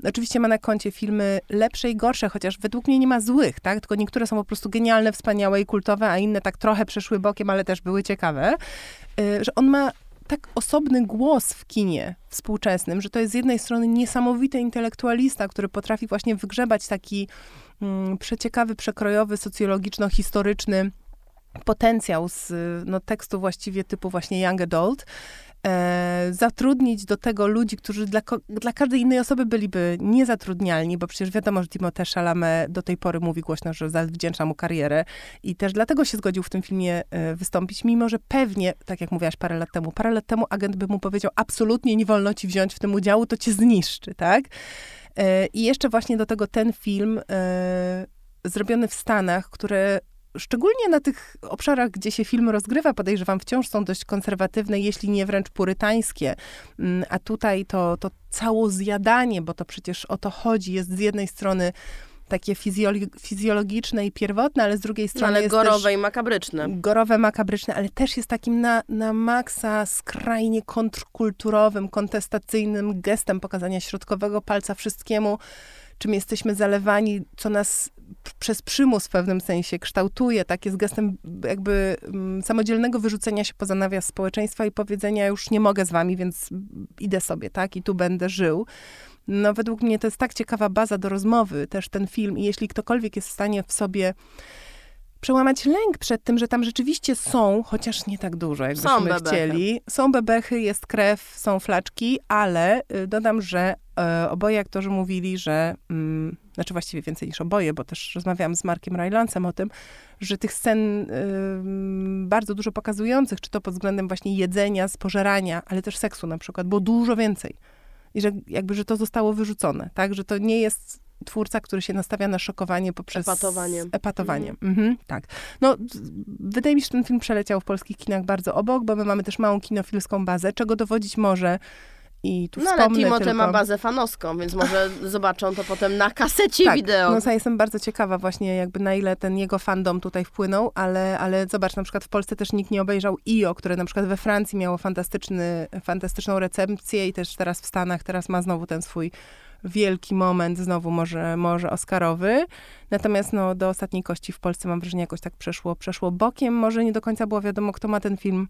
Speaker 1: oczywiście ma na koncie filmy lepsze i gorsze, chociaż według mnie nie ma złych, tak? Tylko niektóre są po prostu genialne, wspaniałe i kultowe, a inne tak trochę przeszły bokiem, ale też były ciekawe, że on ma tak osobny głos w kinie współczesnym, że to jest z jednej strony niesamowity intelektualista, który potrafi właśnie wygrzebać taki przeciekawy, przekrojowy, socjologiczno-historyczny potencjał z no, tekstu właściwie typu właśnie young adult, e, zatrudnić do tego ludzi, którzy dla, dla każdej innej osoby byliby niezatrudnialni, bo przecież wiadomo, że Timothée Chalamet do tej pory mówi głośno, że zawdzięcza mu karierę i też dlatego się zgodził w tym filmie e, wystąpić, mimo że pewnie, tak jak mówiłaś parę lat temu, parę lat temu agent by mu powiedział, absolutnie nie wolno ci wziąć w tym udziału, to cię zniszczy, tak? E, I jeszcze właśnie do tego ten film e, zrobiony w Stanach, które szczególnie na tych obszarach, gdzie się film rozgrywa, podejrzewam, wciąż są dość konserwatywne, jeśli nie wręcz purytańskie. Mm, a tutaj to, to cało zjadanie, bo to przecież o to chodzi, jest z jednej strony takie fizjologiczne i pierwotne, ale z drugiej strony
Speaker 2: no, ale
Speaker 1: jest
Speaker 2: gorowe i makabryczne.
Speaker 1: Gorowe, makabryczne, ale też jest takim na, na maksa skrajnie kontrkulturowym, kontestacyjnym gestem pokazania środkowego palca wszystkiemu, czym jesteśmy zalewani, co nas przez przymus w pewnym sensie kształtuje, tak, jest gestem jakby um, samodzielnego wyrzucenia się poza nawias społeczeństwa i powiedzenia już nie mogę z wami, więc idę sobie, tak, i tu będę żył. No według mnie to jest tak ciekawa baza do rozmowy, też ten film i jeśli ktokolwiek jest w stanie w sobie przełamać lęk przed tym, że tam rzeczywiście są, chociaż nie tak dużo, jakbyśmy są chcieli. Są bebechy, jest krew, są flaczki, ale y, dodam, że e, oboje aktorzy mówili, że, mm, znaczy właściwie więcej niż oboje, bo też rozmawiałam z Markiem Rylancem o tym, że tych scen y, bardzo dużo pokazujących, czy to pod względem właśnie jedzenia, spożerania, ale też seksu na przykład, było dużo więcej. I że jakby, że to zostało wyrzucone, tak? Że to nie jest twórca, który się nastawia na szokowanie poprzez...
Speaker 2: Epatowanie.
Speaker 1: Epatowanie, mhm. Mhm, tak. No, wydaje mi się, że ten film przeleciał w polskich kinach bardzo obok, bo my mamy też małą kinofilską bazę, czego dowodzić może i tu
Speaker 2: no ale Timote tylko... ma bazę fanowską, więc może *laughs* zobaczą to potem na kasecie
Speaker 1: tak,
Speaker 2: wideo.
Speaker 1: No ja jestem bardzo ciekawa właśnie jakby na ile ten jego fandom tutaj wpłynął, ale, ale zobacz, na przykład w Polsce też nikt nie obejrzał IO, które na przykład we Francji miało fantastyczny, fantastyczną recepcję i też teraz w Stanach, teraz ma znowu ten swój wielki moment, znowu może, może Oscarowy. Natomiast no, do ostatniej kości w Polsce mam wrażenie jakoś tak przeszło, przeszło bokiem. Może nie do końca było wiadomo, kto ma ten film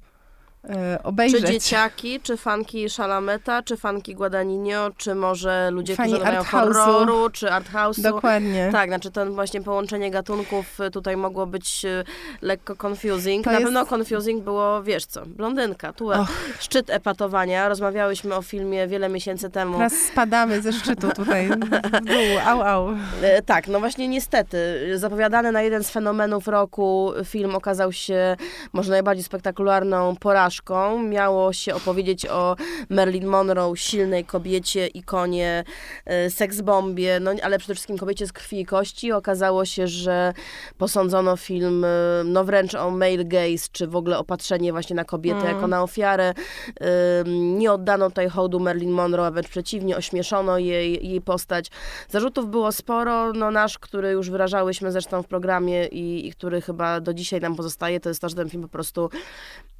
Speaker 1: obejrzeć.
Speaker 2: Czy dzieciaki, czy fanki Szalameta, czy fanki Guadagnino, czy może ludzie, Fani którzy mają horroru, czy arthouse'u.
Speaker 1: Dokładnie.
Speaker 2: Tak, znaczy to właśnie połączenie gatunków y, tutaj mogło być y, lekko confusing. To Na jest... pewno confusing było, wiesz co, blondynka, tu oh. szczyt epatowania. Rozmawiałyśmy o filmie wiele miesięcy temu.
Speaker 1: Teraz spadamy ze szczytu tutaj w dół, au, au.
Speaker 2: E, tak, no właśnie niestety. Zapowiadany na jeden z fenomenów roku film okazał się może najbardziej spektakularną porażką Miało się opowiedzieć o Marilyn Monroe, silnej kobiecie, ikonie, e, seksbombie, no ale przede wszystkim kobiecie z krwi i kości. Okazało się, że posądzono film, e, no wręcz o male gaze, czy w ogóle opatrzenie właśnie na kobietę mm. jako na ofiarę. E, nie oddano tutaj hołdu Marilyn Monroe, a wręcz przeciwnie, ośmieszono jej, jej postać. Zarzutów było sporo, no nasz, który już wyrażałyśmy zresztą w programie i, i który chyba do dzisiaj nam pozostaje, to jest to, że ten film po prostu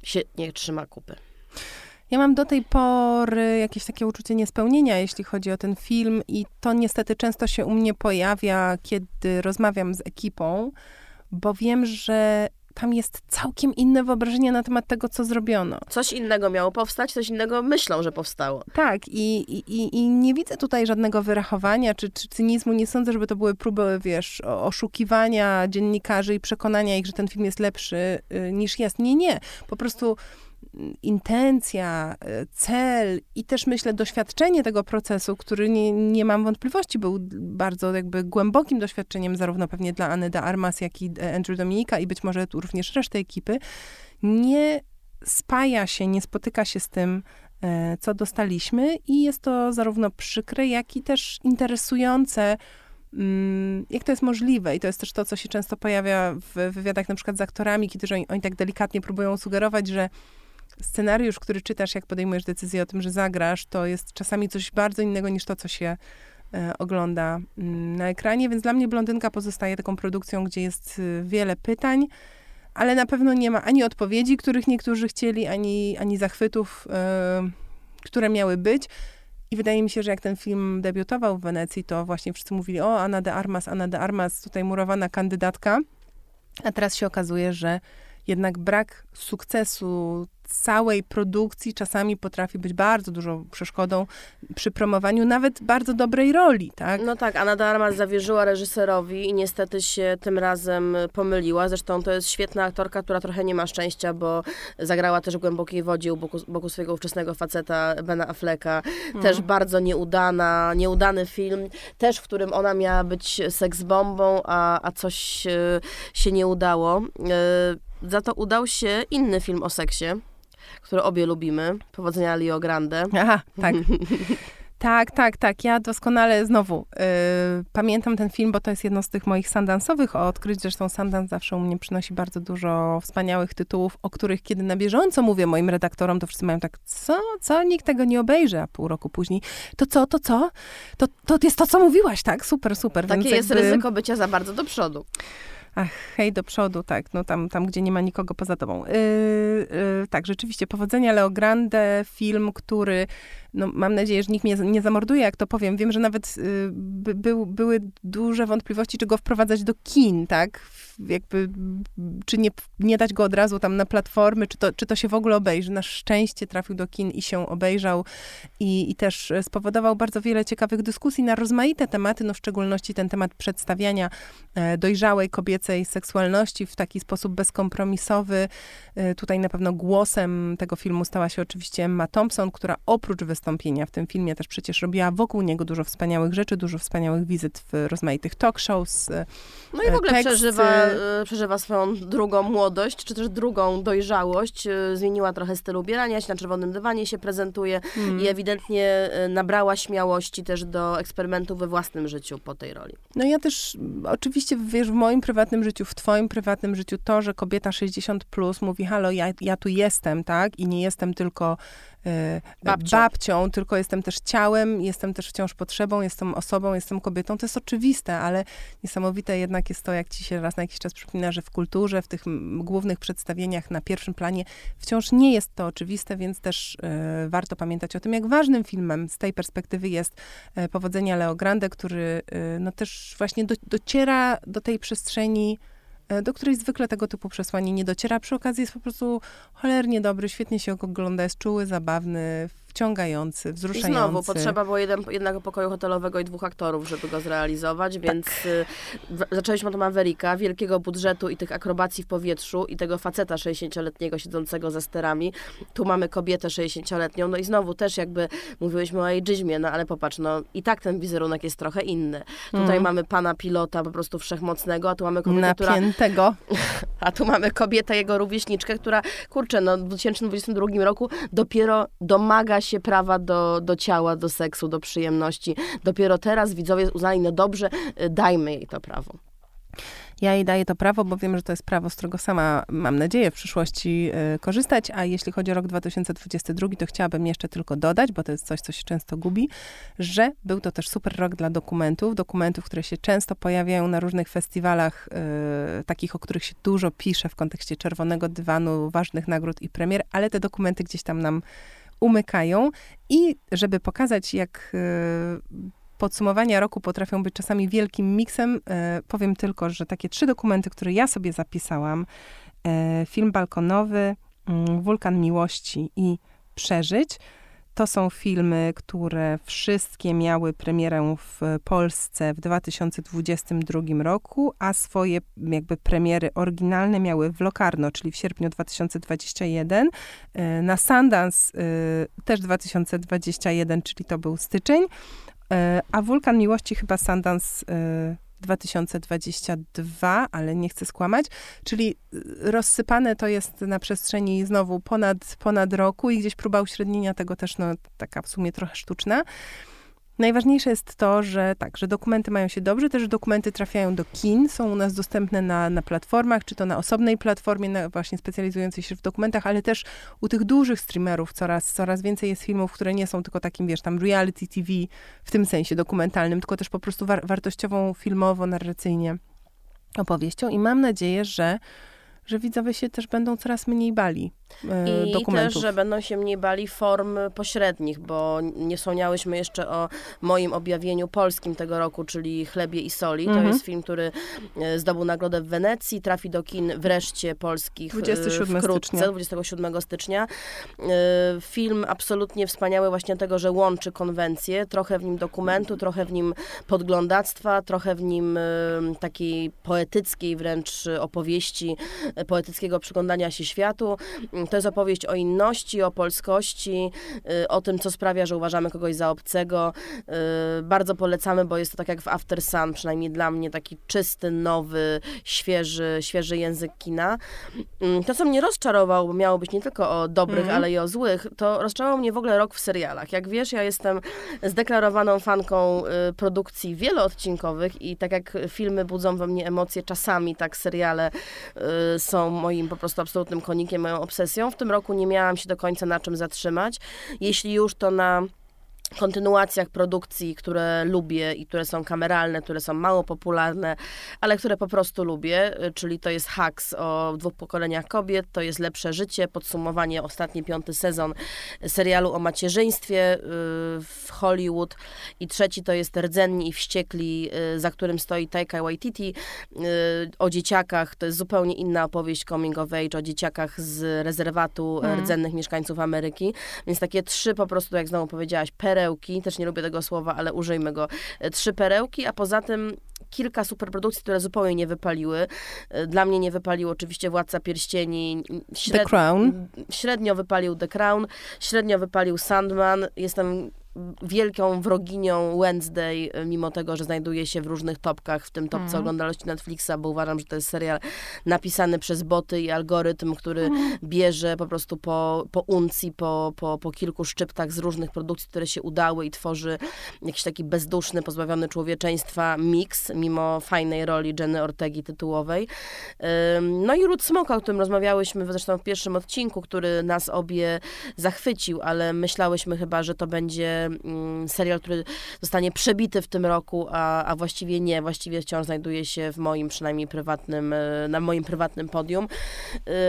Speaker 2: się nie trzyma kupy.
Speaker 1: Ja mam do tej pory jakieś takie uczucie niespełnienia, jeśli chodzi o ten film, i to niestety często się u mnie pojawia, kiedy rozmawiam z ekipą, bo wiem, że tam jest całkiem inne wyobrażenie na temat tego, co zrobiono.
Speaker 2: Coś innego miało powstać, coś innego myślą, że powstało.
Speaker 1: Tak, i, i, i nie widzę tutaj żadnego wyrachowania czy, czy cynizmu. Nie sądzę, żeby to były próby, wiesz, oszukiwania dziennikarzy i przekonania ich, że ten film jest lepszy y, niż jest. Nie, nie. Po prostu intencja, e, cel i też myślę doświadczenie tego procesu, który nie, nie mam wątpliwości był bardzo jakby głębokim doświadczeniem zarówno pewnie dla Anny de Armas, jak i Andrew Dominika i być może również reszty ekipy, nie spaja się, nie spotyka się z tym, e, co dostaliśmy i jest to zarówno przykre, jak i też interesujące, mm, jak to jest możliwe. I to jest też to, co się często pojawia w wywiadach na przykład z aktorami, kiedy oni, oni tak delikatnie próbują sugerować, że scenariusz, który czytasz, jak podejmujesz decyzję o tym, że zagrasz, to jest czasami coś bardzo innego niż to, co się e, ogląda mm, na ekranie, więc dla mnie Blondynka pozostaje taką produkcją, gdzie jest y, wiele pytań, ale na pewno nie ma ani odpowiedzi, których niektórzy chcieli, ani, ani zachwytów, e, które miały być. I wydaje mi się, że jak ten film debiutował w Wenecji, to właśnie wszyscy mówili, o, Anna de Armas, Anna de Armas, tutaj murowana kandydatka. A teraz się okazuje, że jednak brak sukcesu całej produkcji czasami potrafi być bardzo dużą przeszkodą przy promowaniu nawet bardzo dobrej roli, tak?
Speaker 2: No tak, Anna de Armas zawierzyła reżyserowi i niestety się tym razem pomyliła. Zresztą to jest świetna aktorka, która trochę nie ma szczęścia, bo zagrała też w Głębokiej Wodzie u boku, boku swojego ówczesnego faceta Bena Afflecka. Też mm. bardzo nieudana, nieudany film, też w którym ona miała być seksbombą, a, a coś e, się nie udało. E, za to udał się inny film o seksie, który obie lubimy. Powodzenia Leo Grande.
Speaker 1: Aha, tak. *laughs* Tak, tak, tak. Ja doskonale znowu yy, pamiętam ten film, bo to jest jedno z tych moich sandansowych odkryć. Zresztą Sundance zawsze u mnie przynosi bardzo dużo wspaniałych tytułów, o których kiedy na bieżąco mówię moim redaktorom, to wszyscy mają tak, co, co, nikt tego nie obejrzy, a pół roku później, to co, to co? To, to jest to, co mówiłaś, tak? Super, super.
Speaker 2: Takie Więc jest jakby... ryzyko bycia za bardzo do przodu.
Speaker 1: Ach, hej do przodu, tak, no tam, tam gdzie nie ma nikogo poza tobą. Yy, yy, tak, rzeczywiście, Powodzenia Leo Grande, film, który no, mam nadzieję, że nikt mnie nie zamorduje, jak to powiem. Wiem, że nawet y, by, by, były duże wątpliwości, czy go wprowadzać do kin, tak? Jakby, czy nie, nie dać go od razu tam na platformy, czy to, czy to się w ogóle obejrzy. Na szczęście trafił do kin i się obejrzał i, i też spowodował bardzo wiele ciekawych dyskusji na rozmaite tematy, no w szczególności ten temat przedstawiania e, dojrzałej kobiecej seksualności w taki sposób bezkompromisowy. E, tutaj na pewno głosem tego filmu stała się oczywiście Emma Thompson, która oprócz wystąpienia w tym filmie też przecież robiła wokół niego dużo wspaniałych rzeczy, dużo wspaniałych wizyt w rozmaitych talk shows.
Speaker 2: E, no i w ogóle przeżywa, e, przeżywa swoją drugą młodość, czy też drugą dojrzałość. E, zmieniła trochę styl ubierania się, na czerwonym dywanie się prezentuje hmm. i ewidentnie nabrała śmiałości też do eksperymentu we własnym życiu po tej roli.
Speaker 1: No ja też, oczywiście, wiesz, w moim prywatnym życiu, w twoim prywatnym życiu, to, że kobieta 60 plus mówi, halo, ja, ja tu jestem, tak? I nie jestem tylko E, babcią. babcią, tylko jestem też ciałem, jestem też wciąż potrzebą, jestem osobą, jestem kobietą. To jest oczywiste, ale niesamowite jednak jest to, jak ci się raz na jakiś czas przypomina, że w kulturze, w tych głównych przedstawieniach na pierwszym planie wciąż nie jest to oczywiste, więc też y, warto pamiętać o tym, jak ważnym filmem z tej perspektywy jest y, Powodzenia Leo Grande, który y, no też właśnie do, dociera do tej przestrzeni E, do której zwykle tego typu przesłanie nie dociera. Przy okazji jest po prostu cholernie dobry, świetnie się ogląda, jest czuły, zabawny, wciągający, wzruszający. I
Speaker 2: znowu, potrzeba było jeden, jednego pokoju hotelowego i dwóch aktorów, żeby go zrealizować, tak. więc y, zaczęliśmy od Mavericka, wielkiego budżetu i tych akrobacji w powietrzu i tego faceta 60-letniego siedzącego za sterami. Tu mamy kobietę 60-letnią, no i znowu też jakby mówiłyśmy o ageizmie, no ale popatrz, no i tak ten wizerunek jest trochę inny. Tutaj mm. mamy pana pilota po prostu wszechmocnego, a tu mamy kobietę,
Speaker 1: Napiętego.
Speaker 2: która... *laughs* A tu mamy kobietę, jego rówieśniczkę, która, kurczę, no w 2022 roku dopiero domaga się prawa do, do ciała, do seksu, do przyjemności. Dopiero teraz widzowie uznali, no dobrze, y, dajmy jej to prawo.
Speaker 1: Ja jej daję to prawo, bo wiem, że to jest prawo, z którego sama mam nadzieję w przyszłości y, korzystać, a jeśli chodzi o rok 2022, to chciałabym jeszcze tylko dodać, bo to jest coś, co się często gubi, że był to też super rok dla dokumentów, dokumentów, które się często pojawiają na różnych festiwalach, y, takich, o których się dużo pisze w kontekście Czerwonego Dywanu, ważnych nagród i premier, ale te dokumenty gdzieś tam nam umykają i żeby pokazać, jak e, podsumowania roku potrafią być czasami wielkim miksem, e, powiem tylko, że takie trzy dokumenty, które ja sobie zapisałam, e, film balkonowy, mm, Wulkan Miłości i Przeżyć, to są filmy, które wszystkie miały premierę w Polsce w 2022 roku, a swoje jakby premiery oryginalne miały w Locarno, czyli w sierpniu 2021. E, na Sundance e, też 2021, czyli to był styczeń. E, a Wulkan Miłości chyba Sundance 2022, ale nie chcę skłamać, czyli y, rozsypane to jest na przestrzeni znowu ponad, ponad roku i gdzieś próba uśrednienia tego też, no, taka w sumie trochę sztuczna. Najważniejsze jest to, że tak, że dokumenty mają się dobrze, też dokumenty trafiają do kin, są u nas dostępne na, na platformach, czy to na osobnej platformie, na właśnie specjalizującej się w dokumentach, ale też u tych dużych streamerów coraz, coraz więcej jest filmów, które nie są tylko takim, wiesz, tam reality TV w tym sensie dokumentalnym, tylko też po prostu war wartościową filmowo, narracyjnie opowieścią. I mam nadzieję, że, że widzowie się też będą coraz mniej bali
Speaker 2: I
Speaker 1: dokumentów.
Speaker 2: też, że będą się mniej bali form pośrednich, bo nie wspomniałyśmy jeszcze o moim objawieniu polskim tego roku, czyli Chlebie i Soli.
Speaker 1: Mhm.
Speaker 2: To jest film, który e, zdobył nagrodę w Wenecji, trafi do kin wreszcie polskich e,
Speaker 1: 27
Speaker 2: wkrótce,
Speaker 1: stycznia.
Speaker 2: 27 stycznia. E, Film absolutnie wspaniały właśnie tego, że łączy konwencje, trochę w nim dokumentu, trochę w nim podglądactwa, trochę w nim e, takiej poetyckiej wręcz opowieści, e, poetyckiego przyglądania się światu. Mm, To jest opowieść o inności, o polskości, y, o tym, co sprawia, że uważamy kogoś za obcego. Y, Bardzo polecamy, bo jest to tak jak w After Sun, przynajmniej dla mnie, taki czysty, nowy, świeży, świeży język kina. Mm, To, co mnie rozczarował, bo miało być nie tylko o dobrych,
Speaker 1: Mhm.
Speaker 2: ale i o złych, to rozczarował mnie w ogóle rok w serialach. Jak wiesz, ja jestem zdeklarowaną fanką y, produkcji wieloodcinkowych i tak jak filmy budzą we mnie emocje czasami, tak seriale są moim po prostu absolutnym konikiem, moją obsesją. W tym roku nie miałam się do końca na czym zatrzymać. Jeśli już, to na kontynuacjach produkcji, które lubię i które są kameralne, które są mało popularne, ale które po prostu lubię, y, czyli to jest Hacks o dwóch pokoleniach kobiet, to jest Lepsze Życie, podsumowanie, ostatni piąty sezon serialu o macierzyństwie y, w Hollywood i trzeci to jest Rdzenni i Wściekli, y, za którym stoi Taika Waititi, o dzieciakach, to jest zupełnie inna opowieść coming of age, o dzieciakach z rezerwatu
Speaker 1: Mhm.
Speaker 2: rdzennych mieszkańców Ameryki, więc takie trzy po prostu, jak znowu powiedziałaś, perełki, też nie lubię tego słowa, ale użyjmy go, E, trzy perełki, a poza tym kilka superprodukcji, które zupełnie nie wypaliły. E, Dla mnie nie wypalił oczywiście Władca Pierścieni.
Speaker 1: The Crown.
Speaker 2: Średnio wypalił The Crown, średnio wypalił Sandman. Jestem wielką wroginią Wednesday, e, mimo tego, że znajduje się w różnych topkach, w tym topce
Speaker 1: Mhm.
Speaker 2: oglądalności Netflixa, bo uważam, że to jest serial napisany przez boty i algorytm, który
Speaker 1: Mhm.
Speaker 2: bierze po prostu po, po uncji, po, po, po kilku szczyptach z różnych produkcji, które się udały i tworzy jakiś taki bezduszny, pozbawiony człowieczeństwa miks, mimo fajnej roli Jenny Ortegi tytułowej. No i Ród Smoka, o którym rozmawiałyśmy zresztą w pierwszym odcinku, który nas obie zachwycił, ale myślałyśmy chyba, że to będzie mm, serial, który zostanie przebity w tym roku, a, a właściwie nie. Właściwie wciąż znajduje się w moim przynajmniej prywatnym, e, na moim prywatnym podium.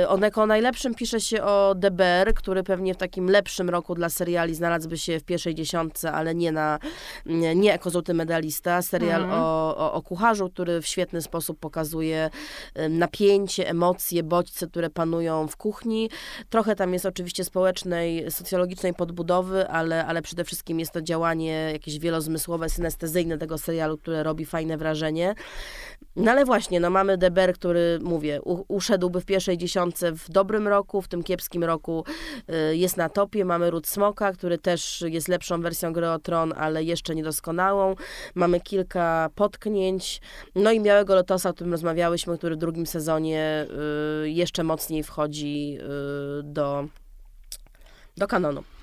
Speaker 2: On jako najlepszym pisze się o DBR, który pewnie w takim lepszym roku dla seriali znalazłby się w pierwszej dziesiątce, ale nie na nie, nie jako złoty medalista. Serial
Speaker 1: Mhm.
Speaker 2: o, o, o kucharzu, który w świetny sposób pokazuje y, napięcie, emocje, bodźce, które panują w kuchni. Trochę tam jest oczywiście społecznej, socjologicznej podbudowy, ale, ale przede wszystkim jest to działanie jakieś wielozmysłowe, synestezyjne tego serialu, które robi fajne wrażenie. No ale właśnie, no mamy Deber, który, mówię, u, uszedłby w pierwszej dziesiątce w dobrym roku, w tym kiepskim roku y, jest na topie. Mamy Ród Smoka, który też jest lepszą wersją gry o Tron, ale jeszcze niedoskonałą. Mamy kilka potknięć. No i Białego Lotosa, o którym rozmawiałyśmy, który w drugim sezonie y, jeszcze mocniej wchodzi y, do, do kanonu.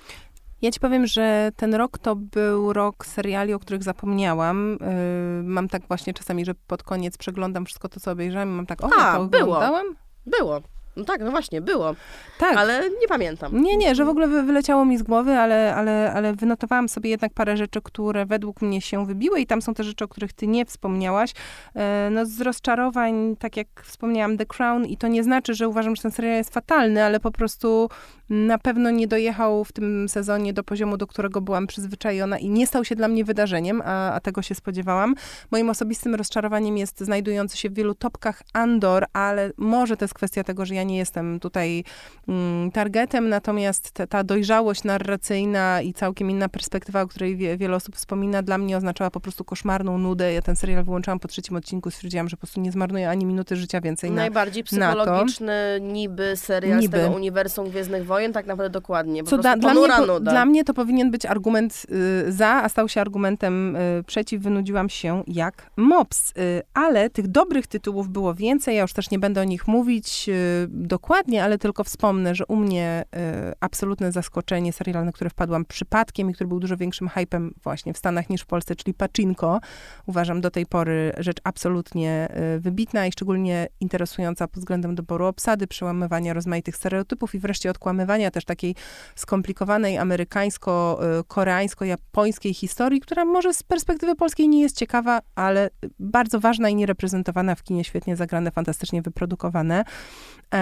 Speaker 1: Ja ci powiem, że ten rok to był rok seriali, o których zapomniałam. Yy, mam tak właśnie czasami, że pod koniec przeglądam wszystko to, co obejrzałam i mam tak, o,
Speaker 2: A,
Speaker 1: ja to
Speaker 2: było.
Speaker 1: oglądałam?
Speaker 2: Było. No tak, no właśnie, było.
Speaker 1: Tak.
Speaker 2: Ale nie pamiętam.
Speaker 1: Nie, nie, że w ogóle wy- wyleciało mi z głowy, ale, ale, ale wynotowałam sobie jednak parę rzeczy, które według mnie się wybiły i tam są te rzeczy, o których ty nie wspomniałaś. E, No z rozczarowań, tak jak wspomniałam, The Crown i to nie znaczy, że uważam, że ten serial jest fatalny, ale po prostu na pewno nie dojechał w tym sezonie do poziomu, do którego byłam przyzwyczajona i nie stał się dla mnie wydarzeniem, a, a tego się spodziewałam. Moim osobistym rozczarowaniem jest znajdujący się w wielu topkach Andor, ale może to jest kwestia tego, że ja nie jestem tutaj mm, targetem, natomiast ta, dojrzałość narracyjna i całkiem inna perspektywa, o której wie, wiele osób wspomina, dla mnie oznaczała po prostu koszmarną nudę. Ja ten serial wyłączałam po trzecim odcinku, stwierdziłam, że po prostu nie zmarnuję ani minuty życia więcej na,
Speaker 2: Najbardziej
Speaker 1: na
Speaker 2: psychologiczny niby serial
Speaker 1: Niby.
Speaker 2: z tego uniwersum Gwiezdnych Wojen, tak naprawdę dokładnie. Po
Speaker 1: Co da, dla, mnie, po, dla mnie to powinien być argument y, za, a stał się argumentem y, przeciw. Wynudziłam się jak mops. Y, ale tych dobrych tytułów było więcej. Ja już też nie będę o nich mówić y, dokładnie, ale tylko wspomnę, że u mnie y, absolutne zaskoczenie, serial, na który wpadłam przypadkiem i który był dużo większym hypem właśnie w Stanach niż w Polsce, czyli Pachinko. Uważam do tej pory rzecz absolutnie y, wybitna i szczególnie interesująca pod względem doboru obsady, przełamywania rozmaitych stereotypów i wreszcie odkłamywania też takiej skomplikowanej amerykańsko-koreańsko-japońskiej historii, która może z perspektywy polskiej nie jest ciekawa, ale bardzo ważna i niereprezentowana w kinie, świetnie zagrane, fantastycznie wyprodukowane.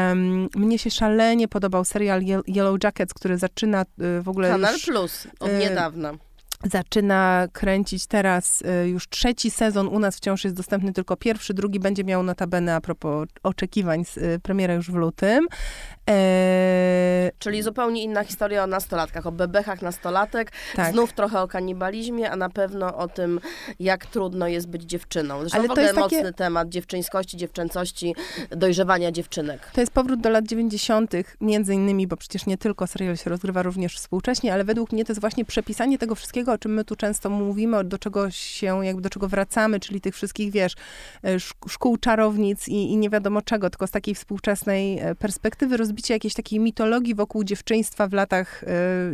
Speaker 1: Um, mnie się szalenie podobał serial Yellow Jackets, który zaczyna y, w ogóle
Speaker 2: Kanal
Speaker 1: już,
Speaker 2: Plus, od y, niedawna
Speaker 1: zaczyna kręcić teraz y, już trzeci sezon. U nas wciąż jest dostępny tylko pierwszy, drugi będzie miał notabene a propos oczekiwań z y, premiera już w lutym.
Speaker 2: E... Czyli zupełnie inna historia o nastolatkach, o bebechach nastolatek. Tak. Znów trochę o kanibalizmie, a na pewno o tym, jak trudno jest być dziewczyną. Zresztą Ale to jest mocny takie... temat dziewczyńskości, dziewczęcości, dojrzewania dziewczynek.
Speaker 1: To jest powrót do lat 90., między innymi, bo przecież nie tylko serial się rozgrywa również współcześnie, ale według mnie to jest właśnie przepisanie tego wszystkiego, o czym my tu często mówimy, do czego się, jakby do czego wracamy, czyli tych wszystkich, wiesz, e, szkół czarownic i, i nie wiadomo czego, tylko z takiej współczesnej e, perspektywy rozbicie jakiejś takiej mitologii wokół dziewczyństwa w latach y,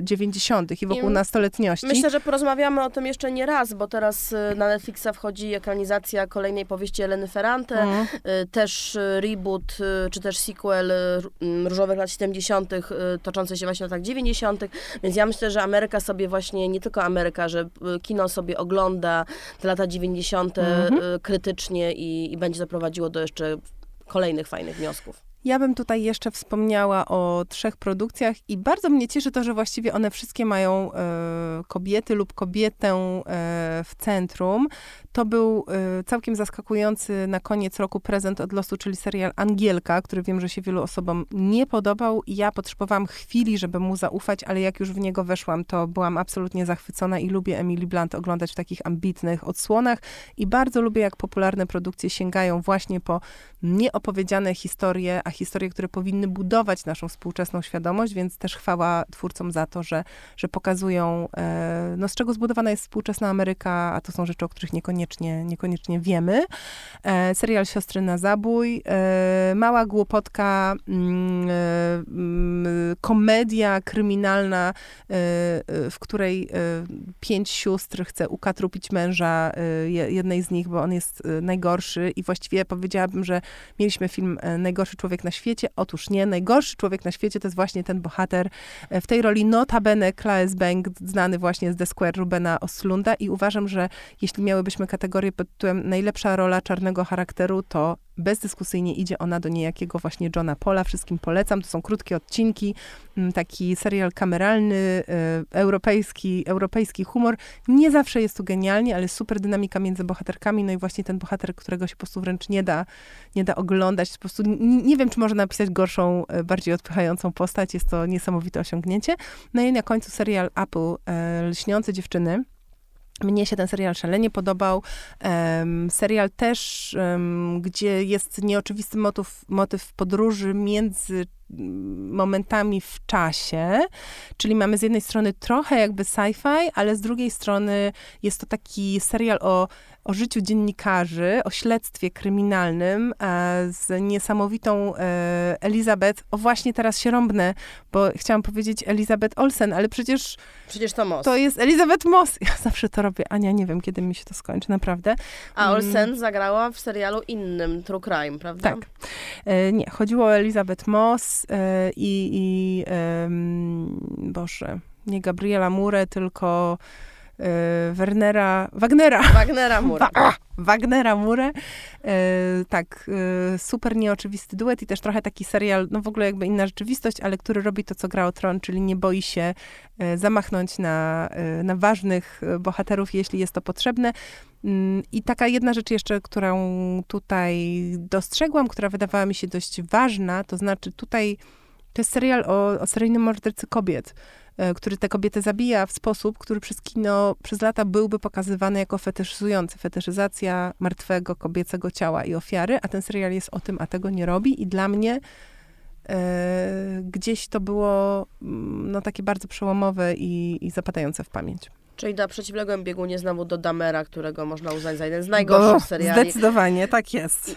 Speaker 1: 90. i wokół I nastoletniości.
Speaker 2: Myślę, że porozmawiamy o tym jeszcze nie raz, bo teraz na Netflixa wchodzi ekranizacja kolejnej powieści Eleny Ferrante, mm. też reboot, czy też sequel Różowych lat 70., toczący się właśnie w latach 90., więc ja myślę, że Ameryka sobie właśnie, nie tylko Ameryka, Ameryka, że y, kino sobie ogląda te lata 90. Mhm. Y, krytycznie i, i będzie zaprowadziło do jeszcze kolejnych fajnych wniosków.
Speaker 1: Ja bym tutaj jeszcze wspomniała o trzech produkcjach i bardzo mnie cieszy to, że właściwie one wszystkie mają e, kobiety lub kobietę e, w centrum. To był e, całkiem zaskakujący na koniec roku prezent od losu, czyli serial Angielka, który wiem, że się wielu osobom nie podobał. Ja potrzebowałam chwili, żeby mu zaufać, ale jak już w niego weszłam, to byłam absolutnie zachwycona i lubię Emily Blunt oglądać w takich ambitnych odsłonach i bardzo lubię, jak popularne produkcje sięgają właśnie po nieopowiedziane historie, a historie, które powinny budować naszą współczesną świadomość, więc też chwała twórcom za to, że, że pokazują, e, no, z czego zbudowana jest współczesna Ameryka, a to są rzeczy, o których niekoniecznie, niekoniecznie wiemy. E, serial Siostry na zabój, e, mała głupotka, mm, mm, komedia kryminalna, w której pięć sióstr chce ukatrupić męża jednej z nich, bo on jest najgorszy i właściwie powiedziałabym, że mieliśmy film Najgorszy człowiek na świecie. Otóż nie, najgorszy człowiek na świecie to jest właśnie ten bohater. E, w tej roli notabene Claes Bang, znany właśnie z The Square Rubena Oslunda i uważam, że jeśli miałybyśmy kategorię pod tytułem najlepsza rola czarnego charakteru, to bezdyskusyjnie idzie ona do niejakiego właśnie Johna Pola. Wszystkim polecam. To są krótkie odcinki, mm, taki serial kameralny, y, europejski, europejski humor. Nie zawsze jest tu genialnie, ale super dynamika między bohaterkami. No i właśnie ten bohater, którego się po prostu wręcz nie da, nie da oglądać. Po prostu nie, nie wiem, czy można napisać gorszą, y, bardziej odpychającą postać. Jest to niesamowite osiągnięcie. No i na końcu serial Apple, y, Lśniące dziewczyny. Mnie się ten serial szalenie podobał. Um, serial też, um, gdzie jest nieoczywisty motyw, motyw podróży między momentami w czasie, czyli mamy z jednej strony trochę jakby sci-fi, ale z drugiej strony jest to taki serial o, o życiu dziennikarzy, o śledztwie kryminalnym e, z niesamowitą e, Elizabeth. O właśnie teraz się rąbnę, bo chciałam powiedzieć Elizabeth Olsen, ale przecież...
Speaker 2: Przecież to Moss.
Speaker 1: To jest Elizabeth Moss. Ja zawsze to robię. Ania, nie wiem, kiedy mi się to skończy, naprawdę.
Speaker 2: A mm. Olsen mm. zagrała w serialu innym, True Crime, prawda?
Speaker 1: Tak. E, nie, chodziło o Elizabeth Moss, E, i, i Boże, nie Gabriela Murę, tylko Wernera, Wagnera.
Speaker 2: Wagnera Murę. *laughs*
Speaker 1: Wagnera Murę. E, tak, super nieoczywisty duet i też trochę taki serial, no w ogóle jakby inna rzeczywistość, ale który robi to, co gra o tron, czyli nie boi się zamachnąć na, na ważnych bohaterów, jeśli jest to potrzebne. Mm, I taka jedna rzecz jeszcze, którą tutaj dostrzegłam, która wydawała mi się dość ważna, to znaczy tutaj to jest serial o, o seryjnym mordercy kobiet, e, który te kobiety zabija w sposób, który przez kino przez lata byłby pokazywany jako fetyszyzujący. Fetyszyzacja martwego kobiecego ciała i ofiary, a ten serial jest o tym, a tego nie robi. I dla mnie e, gdzieś to było mm, no, takie bardzo przełomowe i, i zapadające w pamięć.
Speaker 2: Czyli na przeciwległym biegunie znowu do Damera, którego można uznać za jeden z najgorszych Bo, seriali.
Speaker 1: Zdecydowanie, tak jest.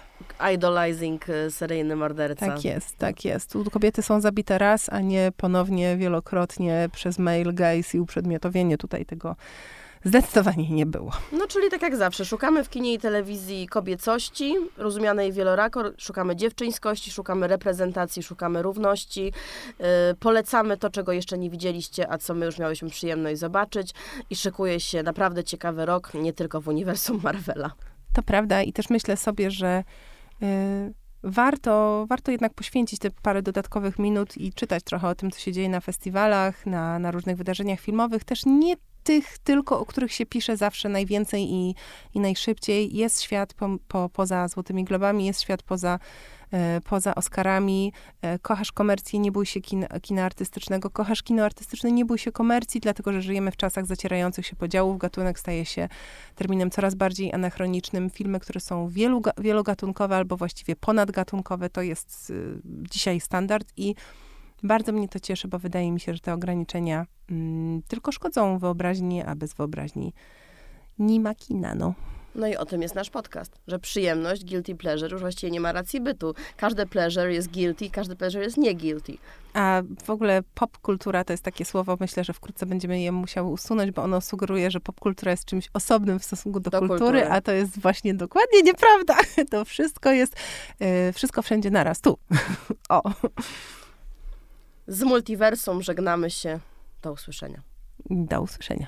Speaker 2: Idolizing y, seryjny morderca.
Speaker 1: Tak jest, tak jest. Tu kobiety są zabite raz, a nie ponownie, wielokrotnie przez mail, gaze i uprzedmiotowienie tutaj tego zdecydowanie nie było.
Speaker 2: No, czyli tak jak zawsze, szukamy w kinie i telewizji kobiecości, rozumianej wielorako, szukamy dziewczyńskości, szukamy reprezentacji, szukamy równości, yy, polecamy to, czego jeszcze nie widzieliście, a co my już miałyśmy przyjemność zobaczyć i szykuje się naprawdę ciekawy rok, nie tylko w uniwersum Marvela.
Speaker 1: To prawda i też myślę sobie, że warto, warto jednak poświęcić te parę dodatkowych minut i czytać trochę o tym, co się dzieje na festiwalach, na, na różnych wydarzeniach filmowych. Też nie tych tylko, o których się pisze zawsze najwięcej i, i najszybciej. Jest świat po, po, poza Złotymi Globami, jest świat poza, e, poza Oscarami. E, kochasz komercję, nie bój się kin, kina artystycznego. Kochasz kino artystyczne, nie bój się komercji, dlatego że żyjemy w czasach zacierających się podziałów. Gatunek staje się terminem coraz bardziej anachronicznym. Filmy, które są wielu, wielogatunkowe albo właściwie ponadgatunkowe, to jest y, dzisiaj standard i bardzo mnie to cieszy, bo wydaje mi się, że te ograniczenia mm, tylko szkodzą wyobraźni, a bez wyobraźni nie ma kina, no.
Speaker 2: No i o tym jest nasz podcast, że przyjemność, guilty pleasure już właściwie nie ma racji bytu. Każde pleasure jest guilty, każdy pleasure jest nie guilty.
Speaker 1: A w ogóle popkultura to jest takie słowo, myślę, że wkrótce będziemy je musiały usunąć, bo ono sugeruje, że popkultura jest czymś osobnym w stosunku do, do kultury, kultury, a to jest właśnie dokładnie nieprawda. *laughs* To wszystko jest, yy, wszystko wszędzie naraz, tu. *laughs* o.
Speaker 2: Z multiversum żegnamy się. Do usłyszenia.
Speaker 1: Do usłyszenia.